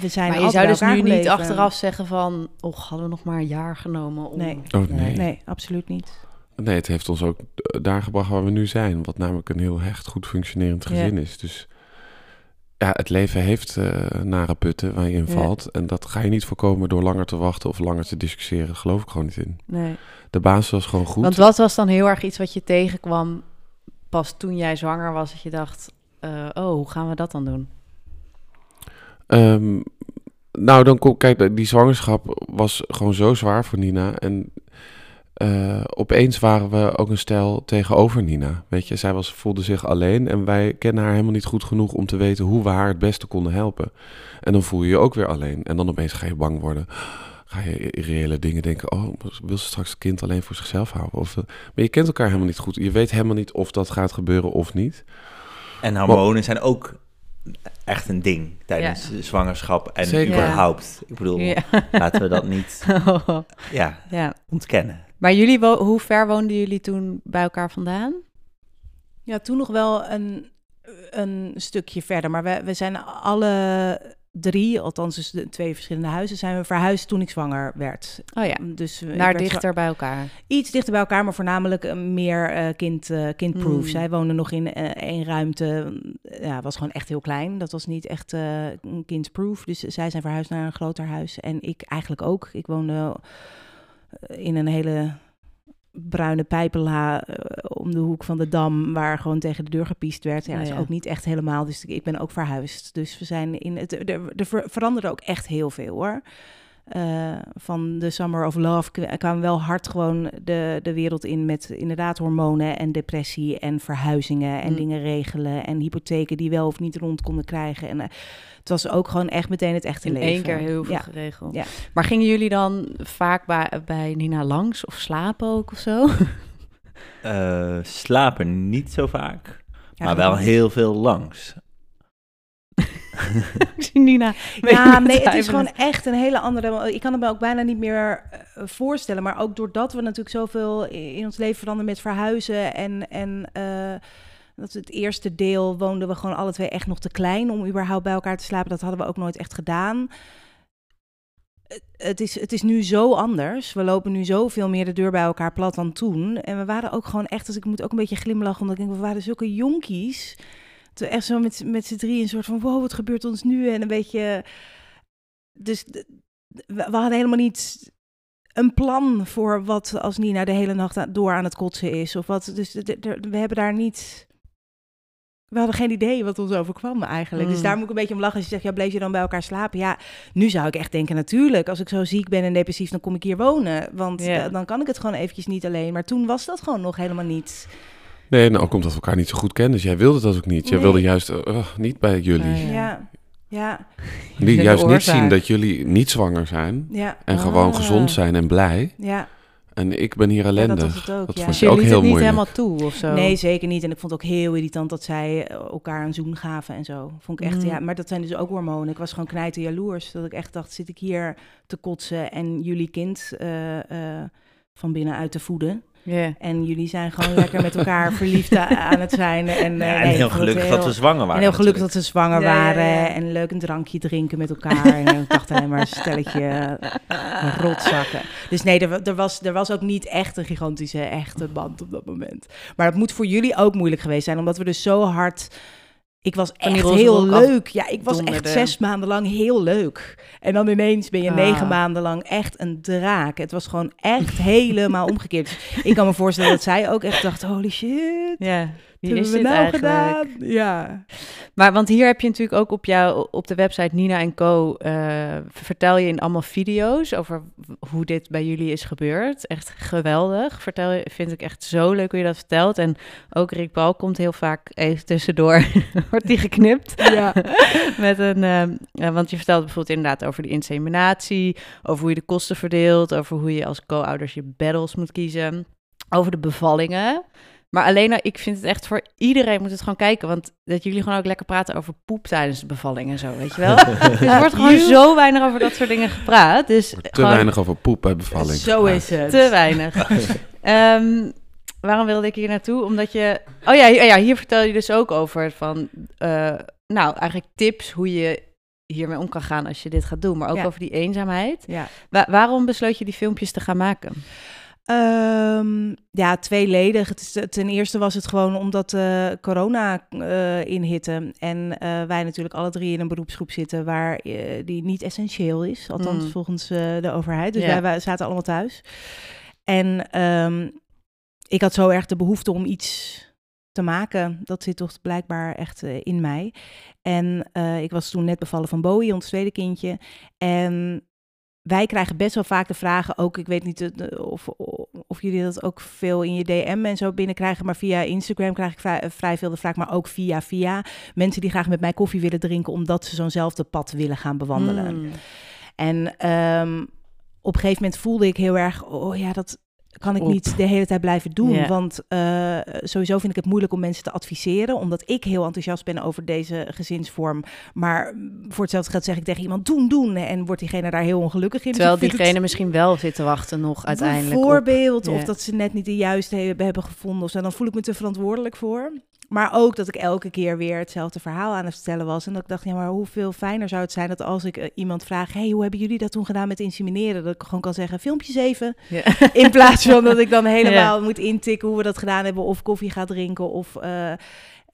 Speaker 3: we zijn
Speaker 1: maar je zou
Speaker 3: bij
Speaker 1: dus nu niet achteraf zeggen van... Och, hadden we nog maar een jaar genomen om...
Speaker 3: Nee.
Speaker 4: Oh, nee.
Speaker 3: Nee, absoluut niet.
Speaker 4: Nee, het heeft ons ook daar gebracht waar we nu zijn. Wat namelijk een heel hecht, goed functionerend
Speaker 1: Ja.
Speaker 4: gezin is. Dus ja, het leven heeft eh, nare putten waar je in
Speaker 1: Ja.
Speaker 4: valt. En dat ga je niet voorkomen door langer te wachten of langer te discussiëren. Daar geloof ik gewoon niet in.
Speaker 1: Nee.
Speaker 4: De basis was gewoon goed.
Speaker 1: Want wat was dan heel erg iets wat je tegenkwam pas toen jij zwanger was? Dat je dacht, eh, oh, hoe gaan we dat dan doen?
Speaker 4: Ehm, nou, dan kom, kijk, die zwangerschap was gewoon zo zwaar voor Nina. En eh, opeens waren we ook een stel tegenover Nina. Weet je, zij was, voelde zich alleen en wij kennen haar helemaal niet goed genoeg om te weten hoe we haar het beste konden helpen. En dan voel je je ook weer alleen. En dan opeens ga je bang worden. Ga je irreële dingen denken. Oh, wil ze straks het kind alleen voor zichzelf houden? Of, eh, maar je kent elkaar helemaal niet goed. Je weet helemaal niet of dat gaat gebeuren of niet.
Speaker 2: En hormonen zijn ook echt een ding tijdens
Speaker 1: Ja.
Speaker 2: zwangerschap en
Speaker 4: Zeker.
Speaker 2: überhaupt. Ik bedoel,
Speaker 1: Ja.
Speaker 2: laten we dat niet ja,
Speaker 1: ja.
Speaker 2: ontkennen.
Speaker 1: Maar jullie, hoe ver woonden jullie toen bij elkaar vandaan?
Speaker 3: Ja, toen nog wel een, een stukje verder. Maar we, we zijn alle drie, althans dus de twee verschillende huizen, zijn we verhuisd toen ik zwanger werd.
Speaker 1: Oh ja,
Speaker 3: Dus ik
Speaker 1: naar dichter bij elkaar.
Speaker 3: Iets dichter bij elkaar, maar voornamelijk eh, meer eh, kind, eh, kindproof.
Speaker 1: Hmm.
Speaker 3: Zij woonden nog in eh, één ruimte. Ja, was gewoon echt heel klein. Dat was niet echt eh kindproof. Dus zij zijn verhuisd naar een groter huis. En ik eigenlijk ook. Ik woonde eh, in een hele bruine pijpenla eh, om de hoek van de dam, waar gewoon tegen de deur gepiest werd. Ja, dat is
Speaker 1: ja.
Speaker 3: ook niet echt helemaal. Dus ik ben ook verhuisd. Dus we zijn in het. Er, er ver- veranderde ook echt heel veel hoor. Eh, van de Summer of Love k- kwamen wel hard gewoon de, de wereld in met inderdaad hormonen en depressie en verhuizingen en
Speaker 1: Mm.
Speaker 3: dingen regelen en hypotheken die wel of niet rond konden krijgen. En eh, het was ook gewoon echt meteen het echte
Speaker 1: In
Speaker 3: leven.
Speaker 1: één keer heel veel
Speaker 3: Ja.
Speaker 1: geregeld.
Speaker 3: Ja.
Speaker 1: Maar gingen jullie dan vaak bij, bij Nina langs of slapen ook of zo?
Speaker 2: Eh, slapen niet zo vaak,
Speaker 3: Ja,
Speaker 2: maar wel heel veel langs.
Speaker 1: ik zie Nina.
Speaker 3: Ja, nee, het is gewoon echt een hele andere. Ik kan het me ook bijna niet meer eh, voorstellen. Maar ook doordat we natuurlijk zoveel in ons leven veranderen met verhuizen. En, en eh, dat het eerste deel woonden we gewoon alle twee echt nog te klein om überhaupt bij elkaar te slapen. Dat hadden we ook nooit echt gedaan. Het- is, het is nu zo anders. We lopen nu zoveel meer de deur bij elkaar plat dan toen. En we waren ook gewoon echt, dus ik moet ook een beetje glimlachen, omdat ik denk, we waren zulke jonkies. Toen echt zo met, met z'n drie een soort van, wow, wat gebeurt ons nu? En een beetje... Dus we, hadden helemaal niet een plan voor wat als Nina de hele nacht door aan het kotsen is. Of wat, dus we hebben daar niet... We hadden geen idee wat ons overkwam eigenlijk. Dus
Speaker 1: Mm.
Speaker 3: daar moet ik een beetje om lachen. Als je zegt, ja, bleef je dan bij elkaar slapen? Ja, nu zou ik echt denken, natuurlijk. Als ik zo ziek ben en depressief, dan kom ik hier wonen. Want dan kan ik het gewoon eventjes niet alleen. Maar toen was dat gewoon nog helemaal niet.
Speaker 4: Nee, nou ook omdat we elkaar niet zo goed kennen. Dus jij wilde dat ook niet. Jij
Speaker 3: Nee.
Speaker 4: wilde juist eh, eh, niet bij jullie.
Speaker 1: Ah, Ja.
Speaker 3: Ja, ja,
Speaker 4: Die juist niet zien dat jullie niet zwanger zijn.
Speaker 3: ja,
Speaker 4: En gewoon
Speaker 1: Ah.
Speaker 4: gezond zijn en blij.
Speaker 3: ja.
Speaker 4: En ik ben hier
Speaker 3: Ja,
Speaker 4: ellendig.
Speaker 3: dat was het ook,
Speaker 4: dat
Speaker 3: ja.
Speaker 4: vond
Speaker 1: Je
Speaker 4: ook
Speaker 1: liet
Speaker 4: heel
Speaker 1: het niet
Speaker 4: moeilijk.
Speaker 1: helemaal toe of zo.
Speaker 3: Nee, zeker niet. En ik vond het ook heel irritant dat zij eh, elkaar een zoen gaven en zo. Vond ik echt,
Speaker 1: Mm.
Speaker 3: ja. Maar dat zijn dus ook hormonen. Ik was gewoon knijten jaloers. Dat ik echt dacht, zit ik hier te kotsen en jullie kind eh, eh, van binnenuit te voeden. En jullie zijn gewoon lekker met elkaar verliefd aan het zijn. En, eh,
Speaker 2: Ja, en
Speaker 3: nee, ik
Speaker 2: heel gelukkig dat ze zwanger waren.
Speaker 3: En heel gelukkig dat ze zwanger
Speaker 1: Ja,
Speaker 3: waren.
Speaker 1: ja.
Speaker 3: En leuk een drankje drinken met elkaar. en ik dacht alleen maar een stelletje rotzakken. Dus nee, er, er, was, er was ook niet echt een gigantische echte band op dat moment. Maar het moet voor jullie ook moeilijk geweest zijn. Omdat we dus zo hard... Ik was echt heel leuk. Ja, ik was echt zes maanden lang heel leuk. En dan ineens ben je
Speaker 1: Ah.
Speaker 3: negen maanden lang echt een draak. Het was gewoon echt helemaal omgekeerd. Dus ik kan me voorstellen dat zij ook echt dacht... Holy shit,
Speaker 1: Ja, wie is dit
Speaker 3: nou
Speaker 1: eigenlijk?
Speaker 3: gedaan? Ja.
Speaker 1: Maar want hier heb je natuurlijk ook op jou op de website Nina en Co. eh, vertel je in allemaal video's over hoe dit bij jullie is gebeurd. Echt geweldig. Vertel je, vind ik echt zo leuk hoe je dat vertelt. En ook Rick Paul komt heel vaak even tussendoor. Wordt die geknipt.
Speaker 3: Ja.
Speaker 1: Met een, ehm, eh, want je vertelt bijvoorbeeld inderdaad over de inseminatie, over hoe je de kosten verdeelt, over hoe je als co-ouders je battles moet kiezen, over de bevallingen. Maar alleen, al- ik vind het echt voor iedereen moet het gewoon kijken, want dat jullie gewoon ook lekker praten over poep tijdens de bevalling en zo, weet je wel? Dus er wordt gewoon zo weinig over dat soort dingen gepraat, dus
Speaker 4: Te
Speaker 1: gewoon
Speaker 4: weinig over poep bij bevalling.
Speaker 3: Zo is het.
Speaker 1: te weinig. Ehm, waarom wilde ik hier naartoe? Omdat je... Oh ja, hier, ja, hier vertel je dus ook over van... eh, nou, eigenlijk tips hoe je hiermee om kan gaan als je dit gaat doen. Maar ook
Speaker 3: Ja.
Speaker 1: over die eenzaamheid.
Speaker 3: Ja.
Speaker 1: Wa- waarom besloot je die filmpjes te gaan maken?
Speaker 3: Ehm, ja, tweeledig. Het is, ten eerste was het gewoon omdat eh, corona eh inhitte. En eh, wij natuurlijk alle drie in een beroepsgroep zitten waar die niet essentieel is. Althans,
Speaker 1: Mm.
Speaker 3: volgens de overheid. Dus
Speaker 1: Ja.
Speaker 3: wij, wij zaten allemaal thuis. En ehm, ik had zo erg de behoefte om iets te maken. Dat zit toch blijkbaar echt in mij. En ik was toen net bevallen van Bowie, ons tweede kindje. En wij krijgen best wel vaak de vragen, ook ik weet niet eh, of, of jullie dat ook veel in je DM en zo binnenkrijgen, maar via Instagram krijg ik vrij, vrij veel de vraag, maar ook via via mensen die graag met mij koffie willen drinken, omdat ze zo'nzelfde pad willen gaan bewandelen.
Speaker 1: Mm.
Speaker 3: En ehm, op een gegeven moment voelde ik heel erg, oh ja, dat kan ik
Speaker 1: Op.
Speaker 3: niet de hele tijd blijven doen. Want eh, sowieso vind ik het moeilijk om mensen te adviseren, omdat ik heel enthousiast ben over deze gezinsvorm. Maar voor hetzelfde geld zeg ik tegen iemand, doen, doen. En wordt diegene daar heel ongelukkig in. Dus
Speaker 1: Terwijl
Speaker 3: het-
Speaker 1: diegene misschien wel zit te wachten nog uiteindelijk.
Speaker 3: Bijvoorbeeld, of dat ze net niet de juiste hebben, hebben gevonden of zo. Dan voel ik me te verantwoordelijk voor. Maar ook dat ik elke keer weer hetzelfde verhaal aan het vertellen was. En dat ik dacht, ja, maar hoeveel fijner zou het zijn dat als ik eh, iemand vraag... hey, hoe hebben jullie dat toen gedaan met insemineren? Dat ik gewoon kan zeggen, filmpjes even.
Speaker 1: Ja.
Speaker 3: In plaats van dat ik dan helemaal moet intikken hoe we dat gedaan hebben... of koffie ga drinken of... eh,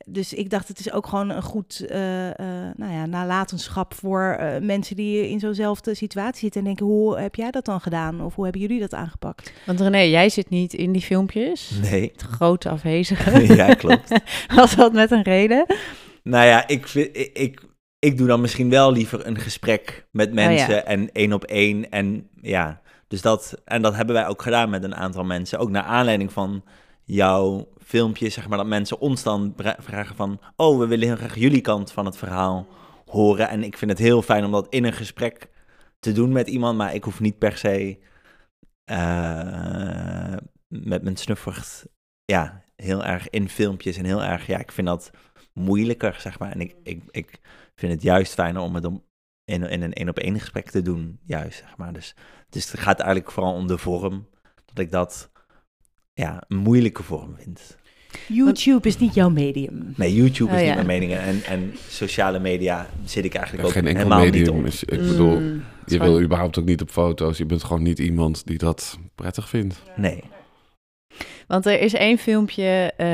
Speaker 3: dus ik dacht, het is ook gewoon een goed eh, eh, nou ja, nalatenschap voor eh, mensen die in zo'nzelfde situatie zitten. En denken, hoe heb jij dat dan gedaan? Of hoe hebben jullie dat aangepakt?
Speaker 1: Want René, jij zit niet in die filmpjes.
Speaker 2: Nee.
Speaker 1: Het grote afwezige.
Speaker 2: ja, klopt.
Speaker 1: Was dat met een reden?
Speaker 2: Nou ja, ik, vind, ik, ik, ik doe dan misschien wel liever een gesprek met mensen
Speaker 1: ja.
Speaker 2: en één op één. En ja, dus dat, en dat hebben wij ook gedaan met een aantal mensen. Ook naar aanleiding van jouw filmpje, zeg maar, dat mensen ons dan vragen van... Oh, we willen heel graag jullie kant van het verhaal horen. En ik vind het heel fijn om dat in een gesprek te doen met iemand, maar ik hoef niet per se eh, met mijn snuffert, ja, heel erg in filmpjes en heel erg, ja, ik vind dat moeilijker, zeg maar. En ik, ik, ik vind het juist fijner om het om in, in een één-op-één gesprek te doen, juist, zeg maar. Dus, dus het gaat eigenlijk vooral om de vorm, dat ik dat, ja, een moeilijke vorm vind.
Speaker 3: YouTube is niet jouw medium.
Speaker 2: Nee, YouTube is
Speaker 1: Oh,
Speaker 2: niet mijn mening en, en sociale media zit ik eigenlijk
Speaker 4: Ja,
Speaker 2: ook
Speaker 4: geen enkel
Speaker 2: helemaal niet
Speaker 4: medium.
Speaker 2: op.
Speaker 4: Is, ik bedoel,
Speaker 1: Mm,
Speaker 4: je
Speaker 1: gewoon-
Speaker 4: wil überhaupt ook niet op foto's. Je bent gewoon niet iemand die dat prettig vindt.
Speaker 2: Nee.
Speaker 1: Want er is één filmpje, eh,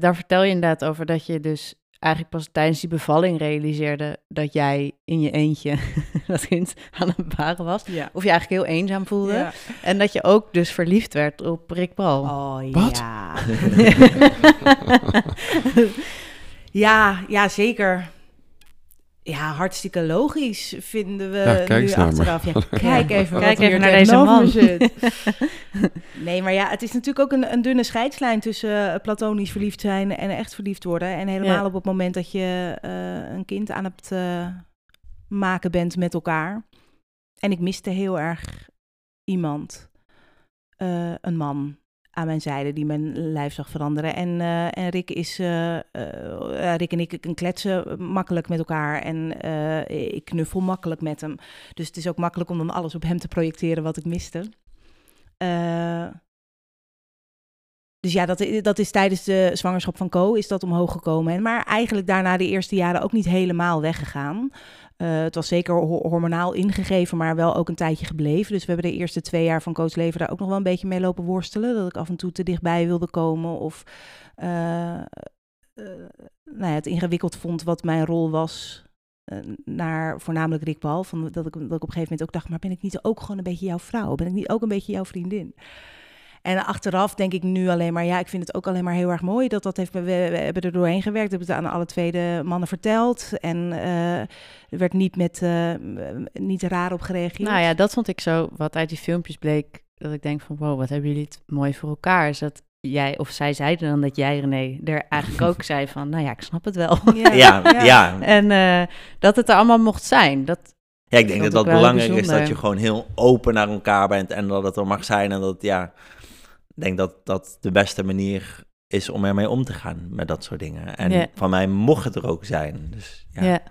Speaker 1: daar vertel je inderdaad over dat je dus eigenlijk pas tijdens die bevalling realiseerde dat jij in je eentje dat kind aan het baren was.
Speaker 3: Ja.
Speaker 1: Of je eigenlijk heel eenzaam voelde.
Speaker 3: Ja.
Speaker 1: En dat je ook dus verliefd werd op Rick Paul.
Speaker 3: Oh
Speaker 4: Wat?
Speaker 3: ja. ja, ja, zeker. Ja, hartstikke logisch vinden we
Speaker 4: Ja, kijk
Speaker 3: nu
Speaker 4: eens naar me.
Speaker 3: achteraf. Ja, kijk even,
Speaker 1: Kijk
Speaker 3: wat
Speaker 1: even
Speaker 3: hier
Speaker 1: naar deze man.
Speaker 3: Nee, maar ja, het is natuurlijk ook een, een dunne scheidslijn tussen eh, platonisch verliefd zijn en echt verliefd worden. En helemaal
Speaker 1: Ja.
Speaker 3: op het moment dat je eh, een kind aan het eh, maken bent met elkaar. En ik miste heel erg iemand, eh, een man aan mijn zijde die mijn lijf zag veranderen. En, eh, en Rick is, eh, eh, Rick en ik ik kletsen makkelijk met elkaar en ik knuffel makkelijk met hem. Dus het is ook makkelijk om dan alles op hem te projecteren wat ik miste. Dus ja, dat, dat is tijdens de zwangerschap van Co is dat omhoog gekomen. En maar eigenlijk daarna de eerste jaren ook niet helemaal weggegaan. Eh, het was zeker ho- hormonaal ingegeven, maar wel ook een tijdje gebleven. Dus we hebben de eerste twee jaar van Co's leven daar ook nog wel een beetje mee lopen worstelen. Dat ik af en toe te dichtbij wilde komen of eh, eh, nou ja, het ingewikkeld vond wat mijn rol was naar voornamelijk Rick Paul. Van dat, ik, dat ik op een gegeven moment ook dacht, maar ben ik niet ook gewoon een beetje jouw vrouw? Ben ik niet ook een beetje jouw vriendin? En achteraf denk ik nu alleen maar, ja, ik vind het ook alleen maar heel erg mooi dat dat heeft. We, we hebben er doorheen gewerkt, we hebben het aan alle tweede mannen verteld. En eh, er werd niet, met, eh, niet raar op gereageerd.
Speaker 1: Nou ja, dat vond ik zo, wat uit die filmpjes bleek, dat ik denk van, wow, wat hebben jullie het mooi voor elkaar. Is dat jij, of zij zeiden dan dat jij, René, er eigenlijk ook zei van, nou ja, ik snap het wel.
Speaker 2: Ja, ja.
Speaker 1: En eh, dat het er allemaal mocht zijn. Dat,
Speaker 2: Ja, ik denk dat dat belangrijk is dat je gewoon heel open naar elkaar bent en dat het er mag zijn. En dat, ja, ik denk dat dat de beste manier is om ermee om te gaan met dat soort dingen. En
Speaker 1: Ja.
Speaker 2: van mij mocht het er ook zijn. Dus ja.
Speaker 1: ja.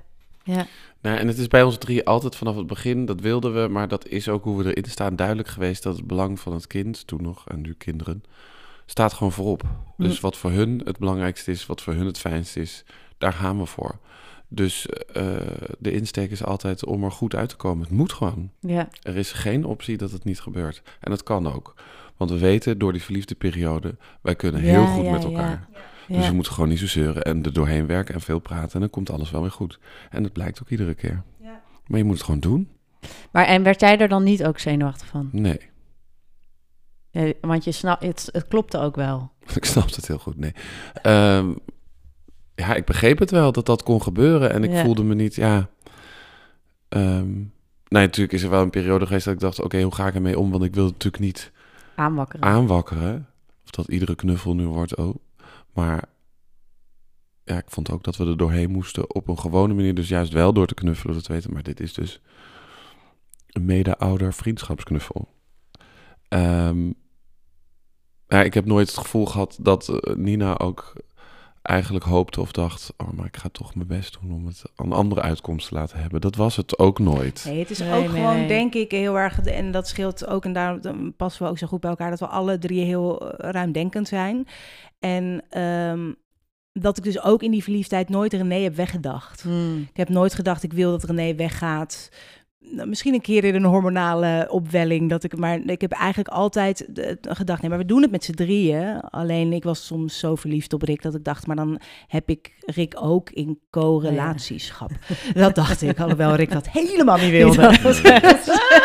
Speaker 1: ja.
Speaker 4: Nou, en het is bij ons drie altijd vanaf het begin, dat wilden we, maar dat is ook hoe we erin staan duidelijk geweest dat het belang van het kind, toen nog en nu kinderen, staat gewoon voorop. Dus
Speaker 1: Hm.
Speaker 4: wat voor hun het belangrijkste is, wat voor hun het fijnste is, daar gaan we voor. Dus eh, de insteek is altijd om er goed uit te komen. Het moet gewoon.
Speaker 1: ja.
Speaker 4: Er is geen optie dat het niet gebeurt. En dat kan ook. Want we weten door die verliefde periode, wij kunnen heel
Speaker 1: Ja,
Speaker 4: goed
Speaker 1: ja,
Speaker 4: met elkaar.
Speaker 1: Ja.
Speaker 4: Dus we moeten gewoon niet zo zeuren en er doorheen werken en veel praten. En dan komt alles wel weer goed. En dat blijkt ook iedere keer.
Speaker 3: Ja.
Speaker 4: Maar je moet het gewoon doen.
Speaker 1: Maar en werd jij er dan niet ook zenuwachtig van?
Speaker 4: Nee,
Speaker 1: want je snap, het, het klopte ook wel.
Speaker 4: ik snap het heel goed. Nee. Ehm, ja, ik begreep het wel dat dat kon gebeuren. En ik voelde me niet, ja... ehm, nee, natuurlijk is er wel een periode geweest dat ik dacht... oké, hoe ga ik ermee om? Want ik wil natuurlijk niet
Speaker 1: Aanwakkeren.
Speaker 4: aanwakkeren. Of dat iedere knuffel nu wordt, oh. Maar ja, ik vond ook dat we er doorheen moesten op een gewone manier. Dus juist wel door te knuffelen, dat weten. Maar dit is dus een mede-ouder vriendschapsknuffel. Ehm, ja, ik heb nooit het gevoel gehad dat eh, Nina ook eigenlijk hoopte of dacht... oh, maar ik ga toch mijn best doen om het een andere uitkomst te laten hebben. Dat was het ook nooit.
Speaker 3: Nee, het is
Speaker 1: Nee,
Speaker 3: ook
Speaker 1: nee,
Speaker 3: gewoon,
Speaker 1: nee.
Speaker 3: denk ik, heel erg... En dat scheelt ook, en daar dan passen we ook zo goed bij elkaar... dat we alle drie heel eh, ruimdenkend zijn. En ehm, dat ik dus ook in die verliefdheid nooit René heb weggedacht.
Speaker 1: Hmm.
Speaker 3: Ik heb nooit gedacht, ik wil dat René weggaat. Nou, misschien een keer in een hormonale opwelling. Dat ik, maar ik heb eigenlijk altijd de- gedacht, nee, maar we doen het met z'n drieën. Alleen ik was soms zo verliefd op Rick dat ik dacht, maar dan heb ik Rick ook in co-relatieschap. Dat dacht ik, alhoewel Rick dat helemaal niet wilde.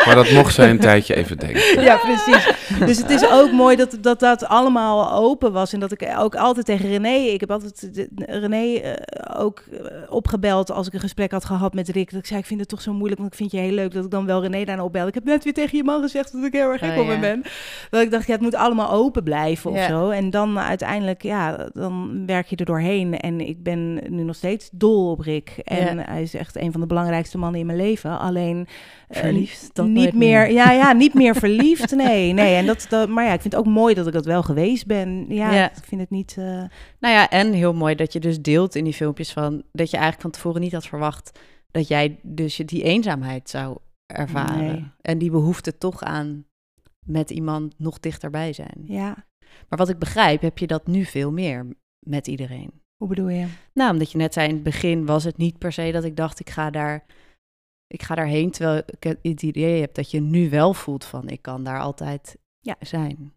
Speaker 4: Maar dat mocht zij een tijdje even denken.
Speaker 3: Ja, precies. Dus het is ook mooi dat, dat dat allemaal open was. En dat ik ook altijd tegen René... Ik heb altijd de- René eh, ook eh, opgebeld als ik een gesprek had gehad met Rick. Dat ik zei, ik vind het toch zo moeilijk, want ik vind je heel leuk dat ik dan wel René daarna opbel. Ik heb net weer tegen je man gezegd dat ik heel erg gek
Speaker 1: Oh,
Speaker 3: op hem
Speaker 1: ja.
Speaker 3: ben. Dat ik dacht, ja, het moet allemaal open blijven of
Speaker 1: Ja.
Speaker 3: zo. En dan uiteindelijk, ja, dan werk je er doorheen. En ik ben nu nog steeds dol op Rick. En
Speaker 1: Ja.
Speaker 3: hij is echt een van de belangrijkste mannen in mijn leven. Alleen... eh,
Speaker 1: Verliefd, dat
Speaker 3: niet meer,
Speaker 1: meer.
Speaker 3: ja, ja, niet meer verliefd. Nee, nee. En dat, dat, maar ja, ik vind het ook mooi dat ik dat wel geweest ben. Ja,
Speaker 1: Ja.
Speaker 3: ik vind het niet. eh,
Speaker 1: Nou ja, en heel mooi dat je dus deelt in die filmpjes van dat je eigenlijk van tevoren niet had verwacht dat jij dus die eenzaamheid zou ervaren.
Speaker 3: Nee.
Speaker 1: En die behoefte toch aan met iemand nog dichterbij zijn.
Speaker 3: ja,
Speaker 1: Maar wat ik begrijp, heb je dat nu veel meer met iedereen.
Speaker 3: hoe bedoel je?
Speaker 1: Nou, omdat je net zei in het begin was het niet per se dat ik dacht ik ga daar, ik ga daarheen, terwijl ik het idee heb dat je nu wel voelt van ik kan daar altijd
Speaker 3: Ja.
Speaker 1: zijn.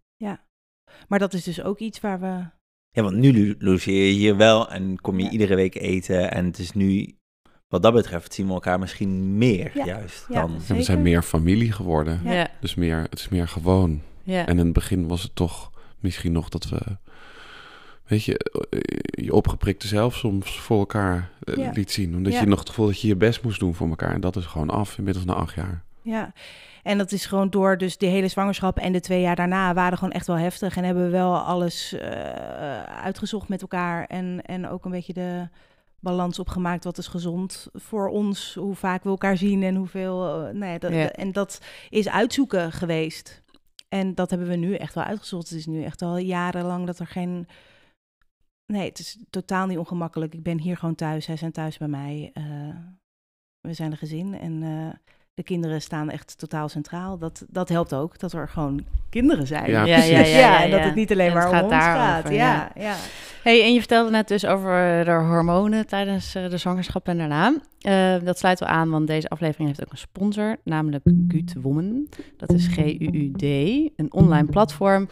Speaker 3: Maar dat is dus ook iets waar we.
Speaker 2: Ja, want nu lo- logeer je hier wel en kom je
Speaker 3: Ja.
Speaker 2: iedere week eten. En het is nu, wat dat betreft, zien we elkaar misschien meer
Speaker 3: Ja.
Speaker 2: juist
Speaker 3: Ja,
Speaker 2: dan...
Speaker 4: En we zijn meer familie geworden.
Speaker 3: Ja.
Speaker 1: Ja,
Speaker 4: Dus meer, het is meer gewoon.
Speaker 1: ja.
Speaker 4: En in het begin was het toch misschien nog dat we, weet je, eh, je opgeprikte zelf soms voor elkaar eh,
Speaker 3: Ja.
Speaker 4: liet zien. Omdat
Speaker 3: Ja.
Speaker 4: je nog het gevoel dat je je best moest doen voor elkaar. En dat is gewoon af, inmiddels na acht jaar.
Speaker 3: Ja. En dat is gewoon door dus de hele zwangerschap en de twee jaar daarna waren gewoon echt wel heftig. En hebben we wel alles eh, uitgezocht met elkaar. En, en ook een beetje de balans opgemaakt. Wat is gezond voor ons? Hoe vaak we elkaar zien en hoeveel. nee, dat,
Speaker 1: Ja.
Speaker 3: En dat is uitzoeken geweest. En dat hebben we nu echt wel uitgezocht. Het is nu echt al jarenlang dat er geen. Nee, het is totaal niet ongemakkelijk. Ik ben hier gewoon thuis. Zij zijn thuis bij mij. Eh, we zijn een gezin en eh, de kinderen staan echt totaal centraal. Dat, dat helpt ook, dat er gewoon kinderen zijn.
Speaker 4: Ja,
Speaker 1: Ja, ja, ja, ja,
Speaker 3: en dat het niet alleen maar om
Speaker 1: gaat
Speaker 3: ons gaat.
Speaker 1: ja.
Speaker 3: Ja, ja.
Speaker 1: Hey, en je vertelde net dus over de hormonen tijdens eh, de zwangerschap en daarna. Eh, dat sluit wel aan, want deze aflevering heeft ook een sponsor, namelijk Gut Woman. Dat is G-U-U-D, een online platform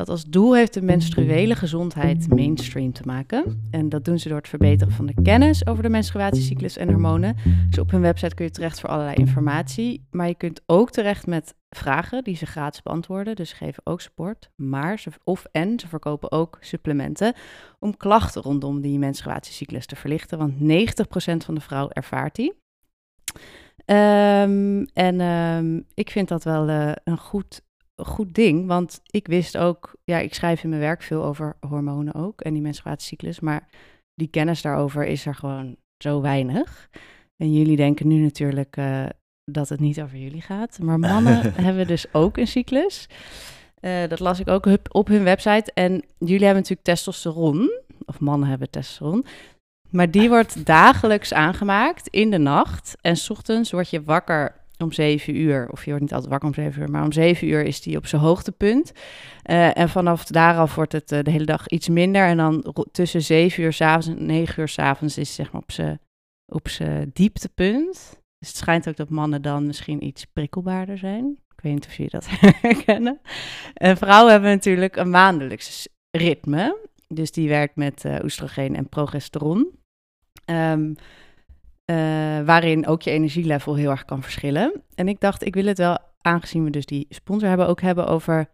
Speaker 1: dat als doel heeft de menstruele gezondheid mainstream te maken. En dat doen ze door het verbeteren van de kennis over de menstruatiecyclus en hormonen. Dus op hun website kun je terecht voor allerlei informatie. Maar je kunt ook terecht met vragen die ze gratis beantwoorden. Dus ze geven ook support. Maar ze, of en ze verkopen ook supplementen om klachten rondom die menstruatiecyclus te verlichten. Want 90% van de vrouw ervaart die. Ehm, en ehm, ik vind dat wel eh, een goed, goed ding. Want ik wist ook, ja, ik schrijf in mijn werk veel over hormonen ook en die menstruatiecyclus. Maar die kennis daarover is er gewoon zo weinig. En jullie denken nu natuurlijk eh, dat het niet over jullie gaat. Maar mannen hebben dus ook een cyclus. Eh, dat las ik ook op- op hun website. En jullie hebben natuurlijk testosteron. Of mannen hebben testosteron. Maar die wordt dagelijks aangemaakt in de nacht. En 's ochtends word je wakker om 7 uur. Of je wordt niet altijd wakker om 7 uur. Maar om 7 uur is die op zijn hoogtepunt. Eh, en vanaf daaraf wordt het eh, de hele dag iets minder. En dan tussen 7 uur s'avonds en 9 uur s'avonds is zeg maar op zijn op zijn dieptepunt. Dus het schijnt ook dat mannen dan misschien iets prikkelbaarder zijn. Ik weet niet of jullie dat herkennen. En vrouwen hebben natuurlijk een maandelijks ritme. Dus die werkt met eh, oestrogeen en progesteron. Ehm, eh, waarin ook je energielevel heel erg kan verschillen. En ik dacht, ik wil het wel, aangezien we dus die sponsor hebben, ook hebben over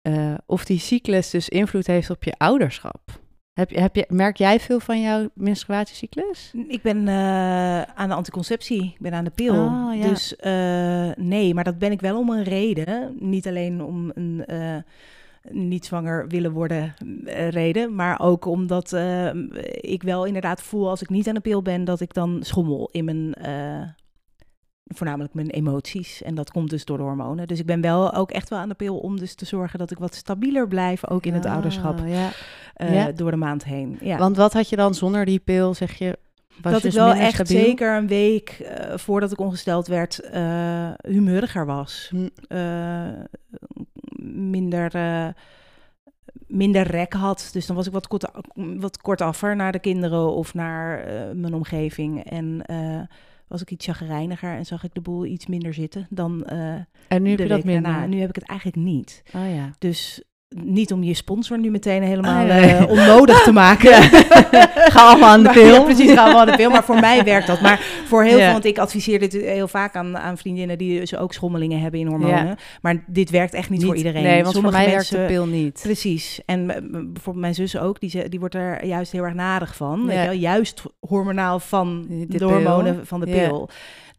Speaker 1: eh, of die cyclus dus invloed heeft op je ouderschap. Heb je, heb je, merk jij veel van jouw menstruatiecyclus?
Speaker 3: Ik ben eh, aan de anticonceptie, ik ben aan de pil.
Speaker 1: Oh, ja.
Speaker 3: Dus nee, maar dat ben ik wel om een reden. Niet alleen om een niet zwanger willen worden eh, reden, maar ook omdat eh, ik wel inderdaad voel als ik niet aan de pil ben, dat ik dan schommel in mijn, eh, voornamelijk mijn emoties. En dat komt dus door de hormonen. Dus ik ben wel ook echt wel aan de pil om dus te zorgen dat ik wat stabieler blijf, ook in het
Speaker 1: Ah,
Speaker 3: ouderschap,
Speaker 1: Ja. ja.
Speaker 3: door de maand heen. Ja.
Speaker 1: Want wat had je dan zonder die pil, zeg je? Was
Speaker 3: dat
Speaker 1: je
Speaker 3: ik
Speaker 1: dus
Speaker 3: wel echt
Speaker 1: stabiel?
Speaker 3: zeker een week voordat ik ongesteld werd, humeuriger was.
Speaker 1: Hm.
Speaker 3: Minder, eh, minder rek had. Dus dan was ik wat, kort, wat kortaffer naar de kinderen of naar eh, mijn omgeving. En eh, was ik iets chagrijniger en zag ik de boel iets minder zitten dan
Speaker 1: En nu heb je dat
Speaker 3: week daarna.
Speaker 1: minder.
Speaker 3: Nu heb ik het eigenlijk niet.
Speaker 1: Oh ja.
Speaker 3: Dus niet om je sponsor nu meteen helemaal
Speaker 1: Ah, nee.
Speaker 3: eh, onnodig te maken.
Speaker 1: Ga allemaal aan de pil.
Speaker 3: Ja, precies, gaan we aan de pil. Maar voor mij werkt dat. Maar voor heel
Speaker 1: Ja.
Speaker 3: veel, want ik adviseer dit heel vaak aan, aan vriendinnen die dus ook schommelingen hebben in hormonen. Maar dit werkt echt niet, voor iedereen.
Speaker 1: Nee, want
Speaker 3: Sommige
Speaker 1: voor mij
Speaker 3: mensen,
Speaker 1: werkt de pil niet.
Speaker 3: Precies. En m- bijvoorbeeld mijn zus ook, die, ze- die wordt er juist heel erg nadig van. Weet je wel? Juist hormonaal van
Speaker 1: De
Speaker 3: de, hormonen van de
Speaker 1: Ja.
Speaker 3: pil.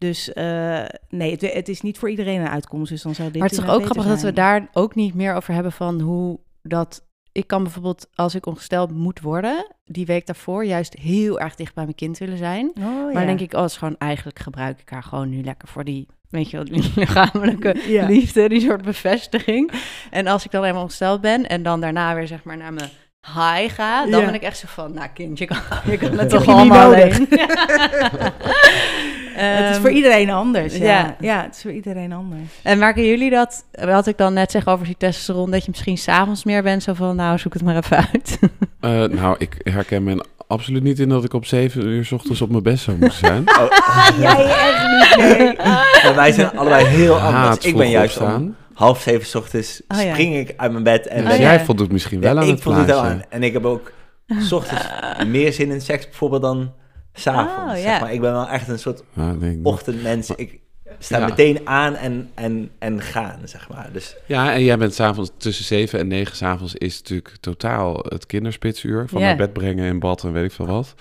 Speaker 3: Dus eh, nee, het, het is niet voor iedereen een uitkomst. Dus dan zou dit
Speaker 1: Maar het is toch ook grappig dat we daar ook niet meer over hebben van hoe dat... Ik kan bijvoorbeeld, als ik ongesteld moet worden, die week daarvoor juist heel erg dicht bij mijn kind willen zijn.
Speaker 3: Oh,
Speaker 1: Maar
Speaker 3: ja.
Speaker 1: denk ik, oh, het is gewoon eigenlijk gebruik ik haar gewoon nu lekker voor die, weet je wel, die lichamelijke
Speaker 3: Ja.
Speaker 1: liefde, die soort bevestiging. En als ik dan helemaal ongesteld ben en dan daarna weer zeg maar naar mijn high ga, dan
Speaker 3: Ja.
Speaker 1: ben ik echt zo van, nou kind, je kan, je kan het toch allemaal alleen.
Speaker 3: het is
Speaker 1: Ehm,
Speaker 3: voor iedereen anders. Ja.
Speaker 1: ja.
Speaker 3: Ja. het is voor iedereen anders.
Speaker 1: En merken jullie dat, wat ik dan net zeg over die testosteron, dat je misschien s'avonds meer bent, zo van, nou, zoek het maar even uit.
Speaker 4: Eh, nou, ik herken me absoluut niet in dat ik op zeven uur 's ochtends op mijn best zou moeten zijn.
Speaker 3: Jij echt niet, nee.
Speaker 2: Maar wij zijn allebei heel anders.
Speaker 4: Haat
Speaker 2: Ik ben juist
Speaker 4: opstaan.
Speaker 2: half zeven 's ochtends
Speaker 1: Oh, ja.
Speaker 2: spring ik uit mijn bed en
Speaker 1: Oh,
Speaker 4: Dus
Speaker 2: ben
Speaker 1: ja.
Speaker 4: jij voldoet misschien wel
Speaker 2: Ja,
Speaker 4: aan
Speaker 2: ik
Speaker 4: het
Speaker 2: het wel
Speaker 4: plaatje.
Speaker 2: aan. En ik heb ook 's ochtends meer zin in seks bijvoorbeeld dan s'avonds.
Speaker 1: Oh,
Speaker 2: zeg
Speaker 1: ja.
Speaker 2: maar. Ik ben wel echt een soort
Speaker 4: Ja,
Speaker 2: ochtendmens. Ik sta
Speaker 4: Ja.
Speaker 2: meteen aan en, en, en gaan, zeg maar. Dus
Speaker 4: Ja, en jij bent s'avonds tussen 7 en 9 s'avonds is natuurlijk totaal het kinderspitsuur. Van
Speaker 1: Ja.
Speaker 4: naar bed brengen in bad en weet ik veel wat.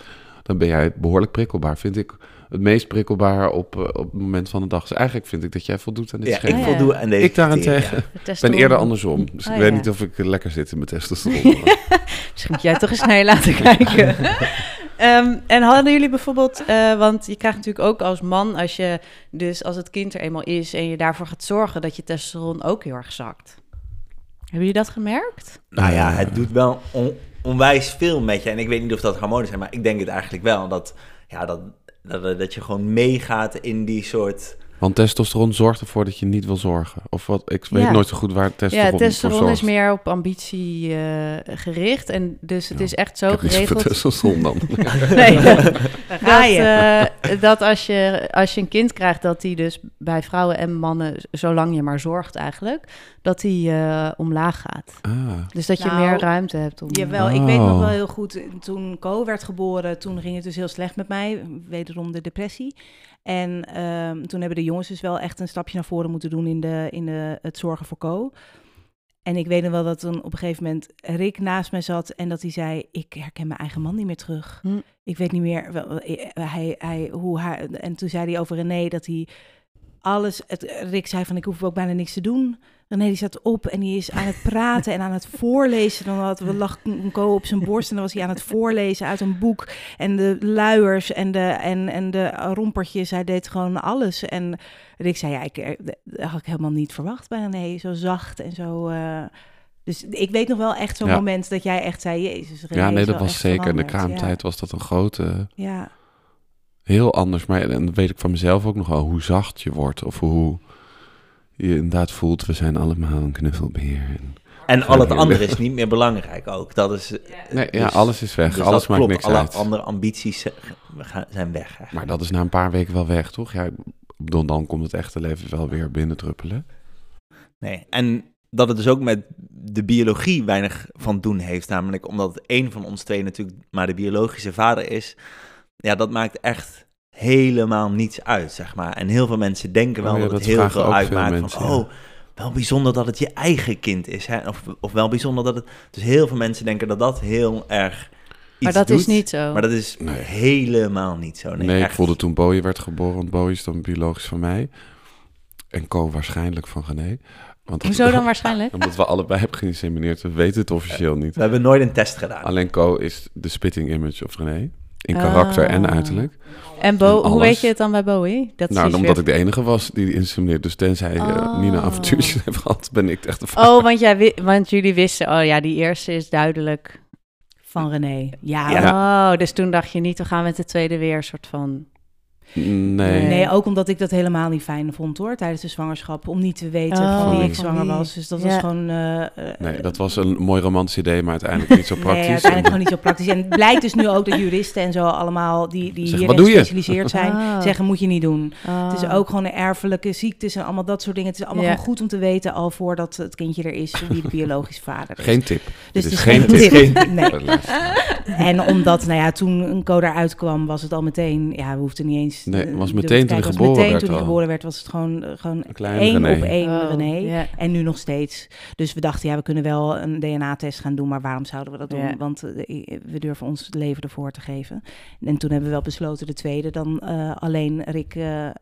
Speaker 4: Dan ben jij behoorlijk prikkelbaar. Vind ik het meest prikkelbaar op, eh, op het moment van de dag. Dus eigenlijk vind ik dat jij voldoet aan dit
Speaker 2: ja,
Speaker 4: schema.
Speaker 2: ik
Speaker 1: ja.
Speaker 2: voldoe aan deze
Speaker 4: Ik daarentegen. Ik ben eerder andersom. Dus
Speaker 1: Oh,
Speaker 4: ik weet
Speaker 1: ja.
Speaker 4: niet of ik lekker zit in mijn testosteron.
Speaker 1: Misschien moet jij toch eens naar je laten kijken. Ehm, en hadden jullie bijvoorbeeld, eh, want je krijgt natuurlijk ook als man, als je dus als het kind er eenmaal is en je daarvoor gaat zorgen dat je testosteron ook heel erg zakt. Hebben jullie dat gemerkt?
Speaker 2: Nou ja, het doet wel on- onwijs veel met je. En ik weet niet of dat hormonen zijn, maar ik denk het eigenlijk wel. Dat, ja, dat, dat, dat je gewoon meegaat in die soort...
Speaker 4: Want testosteron zorgt ervoor dat je niet wil zorgen. Of wat? Ik weet
Speaker 1: Ja.
Speaker 4: nooit zo goed waar testosteron,
Speaker 1: ja, testosteron
Speaker 4: voor
Speaker 1: is meer op ambitie eh, gericht en dus het
Speaker 4: Ja.
Speaker 1: is echt zo
Speaker 4: Ik heb niet zoveel
Speaker 1: geregeld.
Speaker 4: testosteron dan.
Speaker 1: Nee, dat,
Speaker 3: je.
Speaker 1: eh, dat als je, als je een kind krijgt, dat die dus bij vrouwen en mannen, zolang je maar zorgt eigenlijk, dat die eh, omlaag gaat.
Speaker 4: Ah.
Speaker 1: Dus dat je
Speaker 3: Nou,
Speaker 1: meer ruimte hebt om...
Speaker 3: Jawel, ik weet nog
Speaker 4: Oh.
Speaker 3: wel heel goed, toen Co werd geboren, toen ging het dus heel slecht met mij, wederom de depressie. En ehm, toen hebben de jongens dus wel echt een stapje naar voren moeten doen in, de, in de, het zorgen voor Co. En ik weet nog wel dat toen op een gegeven moment Rick naast mij zat en dat hij zei, ik herken mijn eigen man niet meer terug.
Speaker 1: Hm.
Speaker 3: Ik weet niet meer wel, eh, hij, hij, hoe hij, en toen zei hij over René dat hij alles, het, Rick zei van ik hoef ook bijna niks te doen. René die zat op en die is aan het praten en aan het voorlezen. Dan had we lag ko op zijn borst en dan was hij aan het voorlezen uit een boek. En de luiers en de, en, en de rompertjes, hij deed gewoon alles. En Rick zei, ja, ik, eh, dat had ik helemaal niet verwacht bij René. Zo zacht en zo... eh, dus ik weet nog wel echt zo'n
Speaker 4: Ja.
Speaker 3: moment dat jij echt zei, jezus, René
Speaker 4: Ja, nee, dat was zeker. In de kraamtijd was dat een grote...
Speaker 3: Ja, ja.
Speaker 4: Heel anders. Maar en dat weet ik van mezelf ook nog wel. Hoe zacht je wordt. Of hoe je inderdaad voelt. We zijn allemaal een knuffelbeheer. En,
Speaker 2: En al het andere is niet meer belangrijk ook. Dat is,
Speaker 4: nee, ja,
Speaker 2: Dus-
Speaker 4: alles is weg.
Speaker 2: dus
Speaker 4: alles
Speaker 2: dat
Speaker 4: maakt
Speaker 2: klopt.
Speaker 4: niks
Speaker 2: Alle
Speaker 4: uit.
Speaker 2: andere ambities gaan- zijn weg. eigenlijk.
Speaker 4: Maar dat is na een paar weken wel weg, toch? Ja, bedoel, dan komt het echte leven wel weer binnendruppelen.
Speaker 2: Nee. En dat het dus ook met de biologie weinig van doen heeft. Namelijk omdat één van ons twee natuurlijk maar de biologische vader is. Ja, dat maakt echt helemaal niets uit, zeg maar. En heel veel mensen denken wel
Speaker 4: Oh ja,
Speaker 2: dat
Speaker 4: dat
Speaker 2: het heel veel uitmaakt.
Speaker 4: mensen,
Speaker 2: van,
Speaker 4: ja.
Speaker 2: oh, wel bijzonder dat het je eigen kind is. Hè? Of, of wel bijzonder dat het... Dus heel veel mensen denken dat dat heel erg iets
Speaker 1: maar dat
Speaker 2: doet.
Speaker 1: is niet zo.
Speaker 2: Maar dat is
Speaker 4: Nee.
Speaker 2: helemaal niet zo. Nee,
Speaker 4: Nee, ik
Speaker 2: echt.
Speaker 4: voelde toen Boje werd geboren, want Boje is dan biologisch van mij. En Co waarschijnlijk van René. Want
Speaker 1: Hoezo dan waarschijnlijk?
Speaker 4: Omdat we allebei hebben geïnsemineerd. We weten het officieel niet.
Speaker 2: We hebben nooit een test gedaan.
Speaker 4: Alleen Co is de spitting image of René. In karakter en
Speaker 1: Ah.
Speaker 4: uiterlijk.
Speaker 1: En Bo,
Speaker 4: En
Speaker 1: hoe weet je het dan bij Bowie? Dat
Speaker 4: nou,
Speaker 1: iets
Speaker 4: omdat
Speaker 1: weer-
Speaker 4: ik de enige was die die. Dus tenzij eh,
Speaker 1: Oh.
Speaker 4: Nina avontuurtjes heeft gehad, ben ik echt de vader.
Speaker 1: Oh, want, jij, want jullie wisten, oh ja, die eerste is duidelijk.
Speaker 3: van René. Ja,
Speaker 2: Ja.
Speaker 1: Oh, dus toen dacht je niet, we gaan met de tweede weer een soort van...
Speaker 4: Nee.
Speaker 3: Nee, ook omdat ik dat helemaal niet fijn vond hoor, tijdens de zwangerschap. Om niet te weten
Speaker 1: Oh,
Speaker 3: van wie ik zwanger
Speaker 1: wie.
Speaker 3: was. Dus dat
Speaker 1: Ja.
Speaker 3: was gewoon... eh, eh,
Speaker 4: Nee, dat was een mooi romantisch idee, maar uiteindelijk niet zo praktisch.
Speaker 3: Nee, uiteindelijk gewoon niet zo praktisch. En het blijkt dus nu ook dat juristen en zo allemaal, die, die hierin
Speaker 4: "Wat doe je?"
Speaker 3: gespecialiseerd zijn,
Speaker 1: Ah.
Speaker 3: zeggen moet je niet doen. Het is
Speaker 1: Ah.
Speaker 3: ook gewoon een erfelijke ziektes en allemaal dat soort dingen. Het is allemaal
Speaker 1: Ja.
Speaker 3: gewoon goed om te weten al voordat het kindje er is, wie de biologische vader is.
Speaker 4: Geen tip.
Speaker 3: dus
Speaker 4: dit
Speaker 3: het
Speaker 4: is
Speaker 3: is
Speaker 4: geen tip.
Speaker 3: tip. Nee.
Speaker 4: Luister.
Speaker 3: En omdat, nou ja, toen een code eruit kwam, was het al meteen, ja, we hoefden niet eens...
Speaker 4: Nee,
Speaker 3: eh,
Speaker 4: het was
Speaker 3: te
Speaker 4: meteen toen hij
Speaker 3: Het was
Speaker 4: geboren
Speaker 3: meteen
Speaker 4: werd
Speaker 3: toen hij geboren werd, was het gewoon, eh, gewoon één
Speaker 4: René.
Speaker 3: op één
Speaker 1: Oh,
Speaker 3: René. En nu nog steeds. Dus we dachten, ja, we kunnen wel een DNA-test gaan doen, maar waarom zouden we dat doen? Want eh, we durven ons het leven ervoor te geven. En toen hebben we wel besloten de tweede dan eh, alleen Rick eh, eh,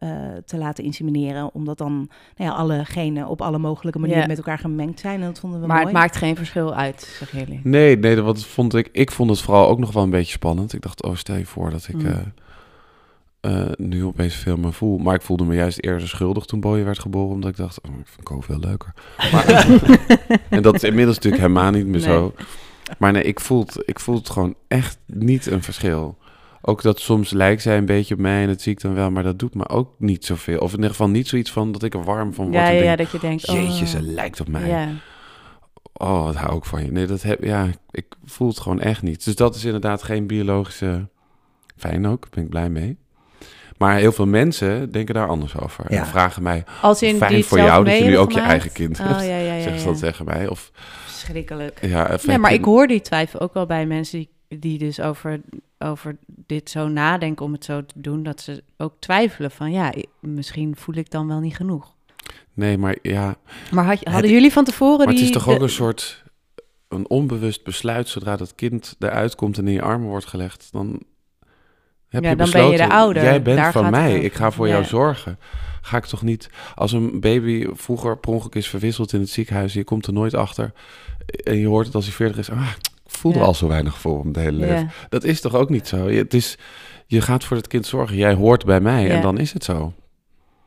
Speaker 3: te laten insemineren, omdat dan nou ja, alle genen op alle mogelijke manieren met elkaar gemengd zijn. En dat vonden we
Speaker 1: Maar
Speaker 3: mooi.
Speaker 1: het maakt geen verschil uit, zeggen jullie.
Speaker 4: Nee, nee, dat wat vond ik. Ik vond het vooral ook nog wel een beetje spannend. Ik dacht, oh, stel je voor dat ik
Speaker 1: Mm.
Speaker 4: Eh, nu opeens veel meer voel. Maar ik voelde me juist eerder schuldig toen Boje werd geboren, omdat ik dacht, oh, ik vind Co veel leuker. Maar, en dat is inmiddels natuurlijk helemaal niet meer
Speaker 1: Nee.
Speaker 4: zo. Maar nee, ik voel, het, ik voel het gewoon echt niet een verschil. Ook dat soms lijkt zij een beetje op mij en dat zie ik dan wel, maar dat doet me ook niet zoveel. Of in ieder geval niet zoiets van dat ik er warm van word.
Speaker 1: Ja,
Speaker 4: en
Speaker 1: ja,
Speaker 4: denk,
Speaker 1: dat je denkt...
Speaker 4: jeetje,
Speaker 1: oh,
Speaker 4: ze lijkt op mij.
Speaker 1: Ja.
Speaker 4: Oh, wat hou ik van je. Nee, dat heb, ja, ik voel het gewoon echt niet. Dus dat is inderdaad geen biologische... Fijn ook, ben ik blij mee. Maar heel veel mensen denken daar anders over. En
Speaker 2: Ja.
Speaker 4: vragen mij,
Speaker 1: Als in
Speaker 4: fijn voor jou dat je nu ook je eigen kind
Speaker 1: Oh,
Speaker 4: hebt.
Speaker 1: ja, ja, ja,
Speaker 4: Zeggen ze
Speaker 1: ja.
Speaker 4: dat tegen mij. Of,
Speaker 3: Verschrikkelijk.
Speaker 4: ja,
Speaker 1: Nee, maar ik hoor die twijfel ook wel bij mensen die, die dus over, over dit zo nadenken om het zo te doen, dat ze ook twijfelen van ja, misschien voel ik dan wel niet genoeg.
Speaker 4: Nee, maar ja,
Speaker 1: Maar had, je- hadden
Speaker 4: Het-
Speaker 1: jullie van tevoren
Speaker 4: maar
Speaker 1: die...
Speaker 4: het is toch ook
Speaker 1: de-
Speaker 4: een soort... Een onbewust besluit, zodra dat kind eruit komt en in je armen wordt gelegd, dan heb
Speaker 1: Ja,
Speaker 4: je
Speaker 1: dan ben je de ouder.
Speaker 4: Jij bent
Speaker 1: Daar
Speaker 4: van mij, ik ga voor
Speaker 1: Ja.
Speaker 4: jou zorgen. Ga ik toch niet, als een baby vroeger per ongeluk is verwisseld in het ziekenhuis, je komt er nooit achter en je hoort het als hij 40 is, ah, ik voelde
Speaker 1: Ja.
Speaker 4: al zo weinig voor hem de hele leven. Dat is toch ook niet zo? Je, het is, je gaat voor het kind zorgen, jij hoort bij mij
Speaker 1: Ja.
Speaker 4: en dan is het zo.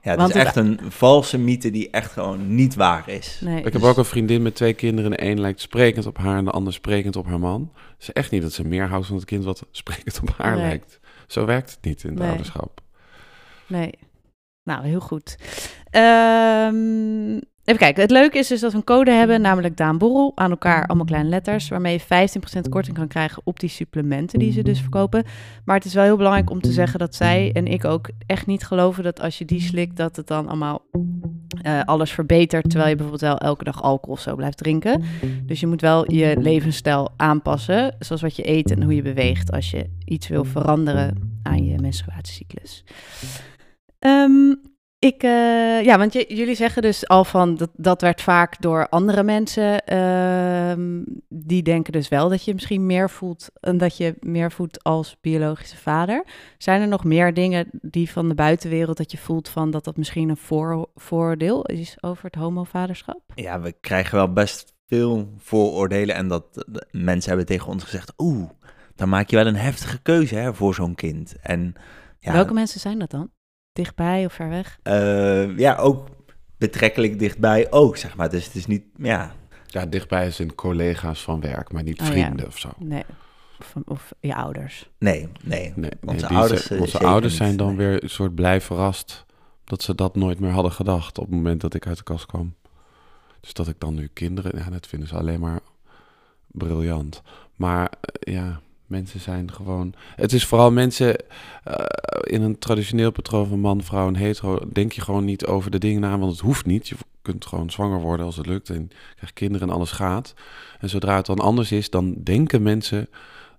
Speaker 2: Ja, het
Speaker 1: Want
Speaker 2: is
Speaker 1: het-
Speaker 2: echt een valse mythe die echt gewoon niet waar is.
Speaker 1: Nee,
Speaker 4: Ik heb ook een vriendin met twee kinderen. De een lijkt sprekend op haar en de ander sprekend op haar man. Het is echt niet dat ze meer houdt van het kind wat sprekend op haar
Speaker 1: Nee.
Speaker 4: lijkt. Zo werkt het niet in het
Speaker 1: Nee.
Speaker 4: ouderschap.
Speaker 1: Nee. Nou, heel goed. Ehm, even kijken. Het leuke is dus dat we een code hebben, namelijk Daan Borrel, aan elkaar allemaal kleine letters, waarmee je 15% korting kan krijgen op die supplementen die ze dus verkopen. Maar het is wel heel belangrijk om te zeggen dat zij en ik ook echt niet geloven dat als je die slikt, dat het dan allemaal eh, alles verbetert, terwijl je bijvoorbeeld wel elke dag alcohol of zo blijft drinken. Dus je moet wel je levensstijl aanpassen, zoals wat je eet en hoe je beweegt, als je iets wil veranderen aan je menstruatiecyclus. Ehm, ik, eh, ja, want jullie zeggen dus al van dat, dat werd vaak door andere mensen. ehm, die denken dus wel dat je misschien meer voelt en dat je meer voelt als biologische vader. Zijn er nog meer dingen die van de buitenwereld dat je voelt van dat dat misschien een voor, voordeel is over het homovaderschap?
Speaker 2: Ja, we krijgen wel best veel vooroordelen en dat eh, mensen hebben tegen ons gezegd, oeh, dan maak je wel een heftige keuze hè, voor zo'n kind. En ja,
Speaker 1: Welke mensen zijn dat dan? Dichtbij of ver weg?
Speaker 2: eh, ja, ook betrekkelijk dichtbij ook, zeg maar. Dus het is niet, ja,
Speaker 4: Ja, dichtbij zijn collega's van werk, maar niet
Speaker 1: Oh, ja.
Speaker 4: vrienden of zo.
Speaker 1: Nee. Of, of je ouders.
Speaker 2: nee, nee.
Speaker 4: Nee,
Speaker 2: Onze ouders,
Speaker 4: zijn-
Speaker 2: eh,
Speaker 4: onze ouders zijn dan
Speaker 2: nee.
Speaker 4: weer een soort blij verrast dat ze dat nooit meer hadden gedacht op het moment dat ik uit de kast kwam. Dus dat ik dan nu kinderen, ja, dat vinden ze alleen maar briljant. Maar eh, ja, mensen zijn gewoon. Het is vooral mensen eh, in een traditioneel patroon van man, vrouw en hetero. Denk je gewoon niet over de dingen na, want het hoeft niet. Je kunt gewoon zwanger worden als het lukt en je krijgt kinderen en alles gaat. En zodra het dan anders is, dan denken mensen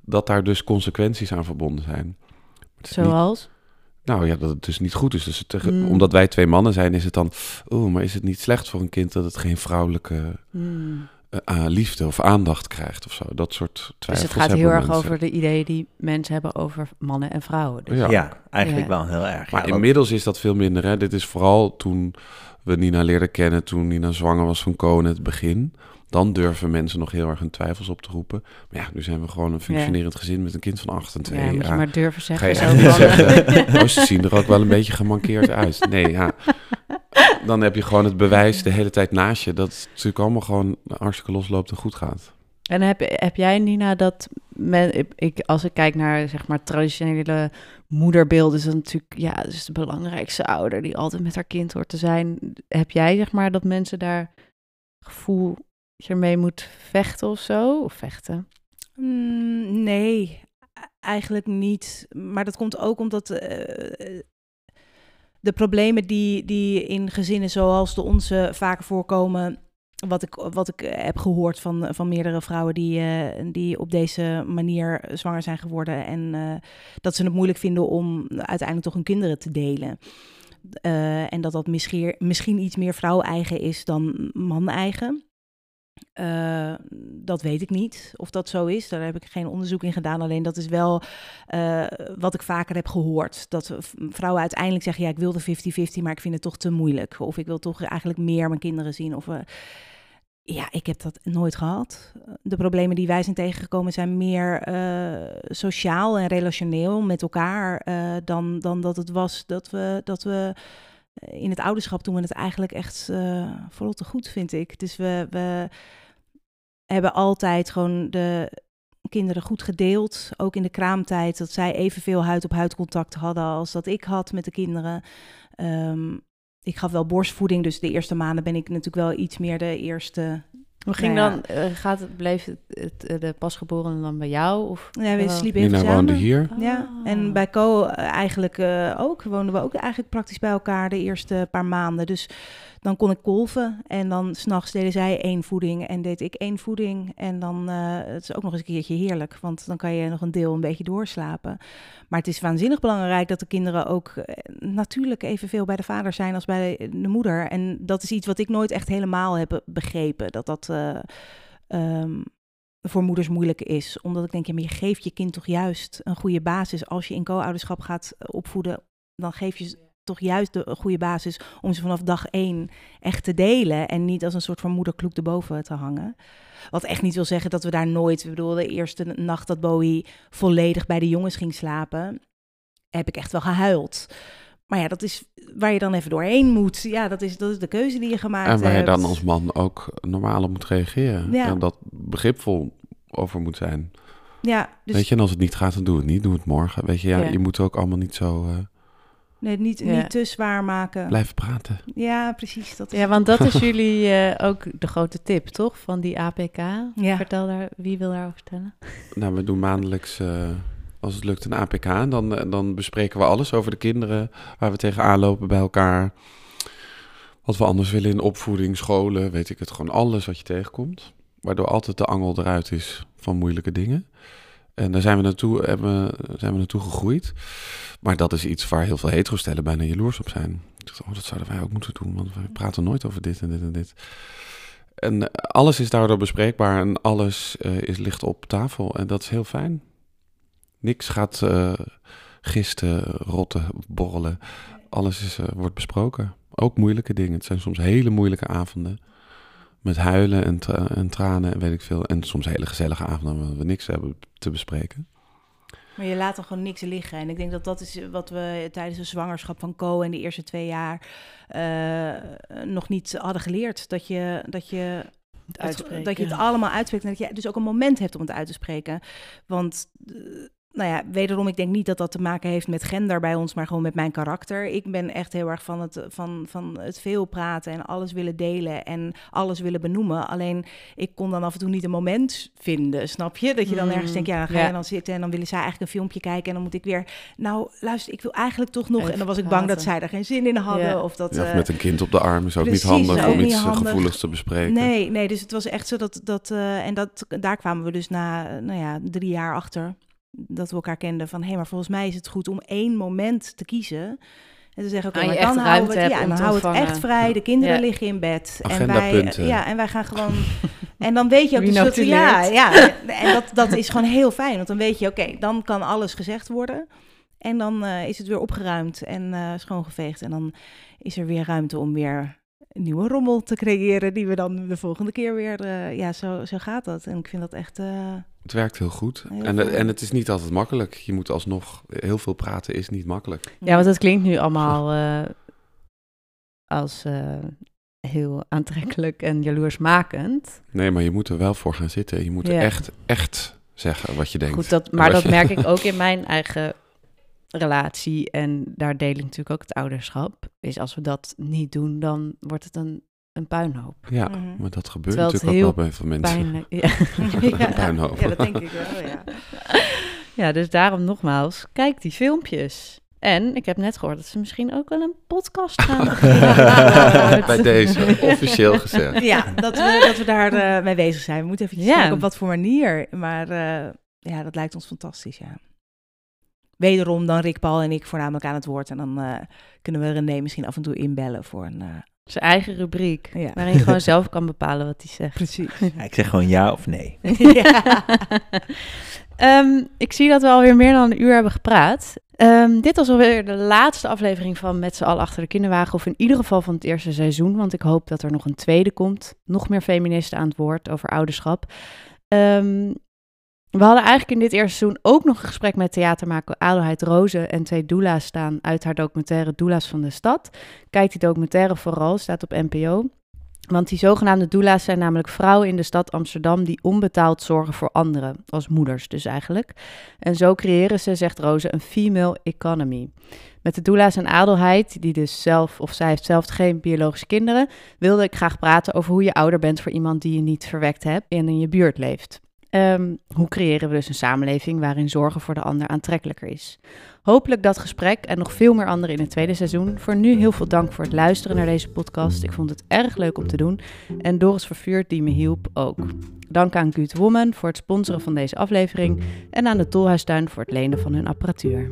Speaker 4: dat daar dus consequenties aan verbonden zijn. Niet-
Speaker 1: Zoals?
Speaker 4: nou ja, dat het dus niet goed is. Dus het tegen-
Speaker 1: Mm.
Speaker 4: omdat wij twee mannen zijn, is het dan... Oeh, maar is het niet slecht voor een kind dat het geen vrouwelijke
Speaker 1: Hmm.
Speaker 4: Eh, liefde of aandacht krijgt of zo? Dat soort
Speaker 1: Dus het gaat heel erg
Speaker 4: mensen.
Speaker 1: over de ideeën die mensen hebben over mannen en vrouwen. Dus.
Speaker 4: Ja.
Speaker 2: Ja, eigenlijk
Speaker 1: Ja.
Speaker 2: wel heel erg.
Speaker 4: Maar
Speaker 2: ja,
Speaker 4: inmiddels is dat veel minder. Hè? Dit is vooral toen we Nina leerden kennen, toen Nina zwanger was van Koen het begin. Dan durven mensen nog heel erg hun twijfels op te roepen. Maar ja, nu zijn we gewoon een functionerend gezin met een kind van acht en twee.
Speaker 1: Ja, moet je
Speaker 4: Ja,
Speaker 1: maar durven
Speaker 4: Ga
Speaker 1: zeggen.
Speaker 4: je niet
Speaker 1: van-
Speaker 4: zeggen, oh, ze zien er ook wel een beetje gemankeerd uit. Nee, ja. Dan heb je gewoon het bewijs de hele tijd naast je dat het natuurlijk allemaal gewoon hartstikke losloopt en goed gaat.
Speaker 1: En heb, heb jij, Nina, dat men, ik, als ik kijk naar zeg maar traditionele moederbeelden, is dat natuurlijk ja, dus de belangrijkste ouder die altijd met haar kind hoort te zijn. Heb jij zeg maar dat mensen daar gevoel je ermee moet vechten of zo? Of vechten?
Speaker 3: Mm, nee, e- eigenlijk niet. Maar dat komt ook omdat uh, de problemen die, die in gezinnen zoals de onze vaak voorkomen, wat ik, wat ik heb gehoord van, van meerdere vrouwen die, uh, die op deze manier zwanger zijn geworden. En dat ze het moeilijk vinden om uiteindelijk toch hun kinderen te delen. En dat dat misschien, misschien iets meer vrouw-eigen is dan man-eigen. Uh, dat weet ik niet of dat zo is. Daar heb ik geen onderzoek in gedaan. Alleen dat is wel uh, wat ik vaker heb gehoord. Dat vrouwen uiteindelijk zeggen: Ja, ik wil de 50-50, maar ik vind het toch te moeilijk. Of ik wil toch eigenlijk meer mijn kinderen zien. Of. Uh, ja, ik heb dat nooit gehad. De problemen die wij zijn tegengekomen zijn meer sociaal en relationeel met elkaar dan, dan dat het was dat we, dat we in het ouderschap doen we het eigenlijk echt uh, te goed, vind ik. Dus we, we hebben altijd gewoon de kinderen goed gedeeld. Ook in de kraamtijd, dat zij evenveel huid-op-huid contact hadden als dat ik had met de kinderen. Um, ik gaf wel borstvoeding, dus de eerste maanden ben ik natuurlijk wel iets meer de eerste.
Speaker 1: Hoe ging nou ja. dan, uh, gaat het, bleef het, het, de pasgeborene dan bij jou? Of,
Speaker 3: ja, we sliepen even
Speaker 4: Nina
Speaker 3: samen.
Speaker 4: woonde hier.
Speaker 3: Ja,
Speaker 1: Ah.
Speaker 3: en bij Co eigenlijk uh, ook. Woonden we ook eigenlijk praktisch bij elkaar de eerste paar maanden. Dus dan kon ik kolven en dan s'nachts deden zij één voeding en deed ik één voeding. En dan, uh, het is ook nog eens een keertje heerlijk, want dan kan je nog een deel een beetje doorslapen. Maar het is waanzinnig belangrijk dat de kinderen ook uh, natuurlijk evenveel bij de vader zijn als bij de moeder. En dat is iets wat ik nooit echt helemaal heb begrepen, dat dat... Uh, um, voor moeders moeilijk is. Omdat ik denk, ja, maar je geeft je kind toch juist een goede basis. Als je in co-ouderschap gaat opvoeden, dan geef je toch juist de goede basis om ze vanaf dag één echt te delen. En niet als een soort van moederkloek erboven te hangen. Wat echt niet wil zeggen dat we daar nooit... Ik bedoel, de eerste nacht dat Bowie volledig bij de jongens ging slapen... heb ik echt wel gehuild. Maar ja, dat is waar je dan even doorheen moet. Ja, dat is, dat is de keuze die je gemaakt hebt.
Speaker 4: En waar je dan als man ook normaal op moet reageren.
Speaker 3: Ja.
Speaker 4: En dat begripvol over moet zijn.
Speaker 3: Ja, dus...
Speaker 4: Weet je, en als het niet gaat, dan doe het niet. Doe het morgen. Weet je, ja,
Speaker 1: Ja.
Speaker 4: je moet ook allemaal niet zo uh,
Speaker 3: Nee, niet,
Speaker 1: Ja.
Speaker 3: niet te zwaar maken.
Speaker 4: blijven praten.
Speaker 3: Ja, precies. Dat is
Speaker 1: Ja, want dat is jullie eh, ook de grote tip, toch? Van die APK.
Speaker 3: Ja.
Speaker 1: Vertel daar, wie wil daarover vertellen?
Speaker 4: Nou, we doen maandelijks, uh, als het lukt, een APK. En dan, uh, dan bespreken we alles over de kinderen, waar we tegenaan lopen bij elkaar. Wat we anders willen in opvoeding, scholen, weet ik het. Gewoon alles wat je tegenkomt. Waardoor altijd de angel eruit is van moeilijke dingen. En daar zijn we naartoe, hebben, zijn we naartoe gegroeid. Maar dat is iets waar heel veel heterostellen bijna jaloers op zijn. Ik dacht, oh, dat zouden wij ook moeten doen, want we praten nooit over dit en dit en dit. En alles is daardoor bespreekbaar en alles uh, is, ligt op tafel. En dat is heel fijn. Niks gaat uh, gisten, rotten, borrelen. Alles is, uh, wordt besproken. Ook moeilijke dingen. Het zijn soms hele moeilijke avonden. Met huilen en, tra en, tranen en weet ik veel. En soms hele gezellige avonden waar we niks hebben te bespreken.
Speaker 3: Maar je laat er gewoon niks liggen. En ik denk dat dat is wat we tijdens de zwangerschap van Co en de eerste twee jaar uh, nog niet hadden geleerd. Dat je, dat je het, dat je het allemaal uitspreekt. En dat je dus ook een moment hebt om het uit te spreken. Want uh, nou ja, wederom, ik denk niet dat dat te maken heeft met gender bij ons, maar gewoon met mijn karakter. Ik ben echt heel erg van het, van, van het veel praten en alles willen delen en alles willen benoemen. Alleen, ik kon dan af en toe niet een moment vinden, snap je? Dat je dan ergens denkt, ja, dan ga
Speaker 1: ja.
Speaker 3: je dan zitten en dan willen zij eigenlijk een filmpje kijken en dan moet ik weer, nou, luister, ik wil eigenlijk toch nog.
Speaker 1: Even
Speaker 3: en dan was ik
Speaker 1: praten.
Speaker 3: bang dat zij er geen zin in hadden.
Speaker 1: Ja.
Speaker 3: Of dat,
Speaker 4: Ja, of
Speaker 3: uh,
Speaker 4: met een kind op de arm is ook
Speaker 3: precies,
Speaker 4: niet handig
Speaker 3: ook
Speaker 4: om
Speaker 3: niet
Speaker 4: iets
Speaker 3: handig.
Speaker 4: gevoeligs te bespreken.
Speaker 3: Nee, nee, dus het was echt zo dat, dat uh, en dat, daar kwamen we dus na, nou ja, drie jaar achter dat we elkaar kenden van hé, hey, maar volgens mij is het goed om één moment te kiezen. En te zeggen, oké, okay, maar dan houden we het, ja, dan houden het echt vrij. De kinderen
Speaker 1: Ja.
Speaker 3: liggen in bed. En wij, ja, en wij gaan gewoon. en dan weet je ook dus dat, ja, ja, en dat, dat is gewoon heel fijn. Want dan weet je, oké, dan kan alles gezegd worden. En dan uh, is het weer opgeruimd en uh, schoongeveegd. En dan is er weer ruimte om weer nieuwe rommel te creëren. Die we dan de volgende keer weer. Uh, ja, zo, zo gaat dat. En ik vind dat echt. uh,
Speaker 4: Het werkt heel goed.
Speaker 3: Heel
Speaker 4: en, en het is niet altijd makkelijk. Je moet alsnog heel veel praten, is niet makkelijk.
Speaker 1: Ja, want het klinkt nu allemaal uh, als heel aantrekkelijk en jaloersmakend.
Speaker 4: Nee, maar je moet er wel voor gaan zitten. Je moet
Speaker 1: Ja.
Speaker 4: echt, echt zeggen wat je denkt.
Speaker 1: Goed, dat, maar dat
Speaker 4: je-
Speaker 1: merk ik ook in mijn eigen relatie. En daar deel ik natuurlijk ook het ouderschap. Is als we dat niet doen, dan wordt het een, een puinhoop.
Speaker 4: Ja,
Speaker 3: Mhm.
Speaker 4: maar dat gebeurt
Speaker 1: Terwijl
Speaker 4: natuurlijk ook
Speaker 1: heel
Speaker 4: wel bij veel mensen.
Speaker 1: Pijnlijk. Ja.
Speaker 4: Een puinhoop.
Speaker 3: ja, dat denk ik wel, ja.
Speaker 1: ja, dus daarom nogmaals, kijk die filmpjes. En ik heb net gehoord dat ze misschien ook wel een podcast gaan beginnen.
Speaker 4: bij deze, officieel gezegd.
Speaker 3: Ja, dat we, dat we daar eh, mee bezig zijn. We moeten even
Speaker 1: Ja.
Speaker 3: kijken op wat voor manier. Maar eh, ja, dat lijkt ons fantastisch, ja. Wederom dan Rick, Paul en ik voornamelijk aan het woord. En dan eh, kunnen we René misschien af en toe inbellen voor een... eh,
Speaker 1: Zijn eigen rubriek,
Speaker 3: Ja.
Speaker 1: waarin je gewoon zelf kan bepalen wat hij zegt.
Speaker 3: Precies.
Speaker 2: Ja, ik zeg gewoon ja of nee.
Speaker 3: ja.
Speaker 1: Ehm, ik zie dat we alweer meer dan een uur hebben gepraat. Ehm, dit was alweer de laatste aflevering van Met z'n allen achter de kinderwagen. Of in ieder geval van het eerste seizoen. Want ik hoop dat er nog een tweede komt. Nog meer feministen aan het woord over ouderschap. Ehm, we hadden eigenlijk in dit eerste seizoen ook nog een gesprek met theatermaker Adelheid Rozen en twee doula's staan uit haar documentaire Doula's van de Stad. Kijk die documentaire vooral, staat op NPO. Want die zogenaamde doula's zijn namelijk vrouwen in de stad Amsterdam die onbetaald zorgen voor anderen, als moeders dus eigenlijk. En zo creëren ze, zegt Roze, een female economy. Met de doula's en Adelheid, die dus zelf, of zij heeft zelf geen biologische kinderen, wilde ik graag praten over hoe je ouder bent voor iemand die je niet verwekt hebt en in je buurt leeft. Ehm, hoe creëren we dus een samenleving waarin zorgen voor de ander aantrekkelijker is? Hopelijk dat gesprek en nog veel meer anderen in het tweede seizoen. Voor nu heel veel dank voor het luisteren naar deze podcast. Ik vond het erg leuk om te doen. En Doris Vervuurt die me hielp ook. Dank aan Good Woman voor het sponsoren van deze aflevering. En aan de Tolhuistuin voor het lenen van hun apparatuur.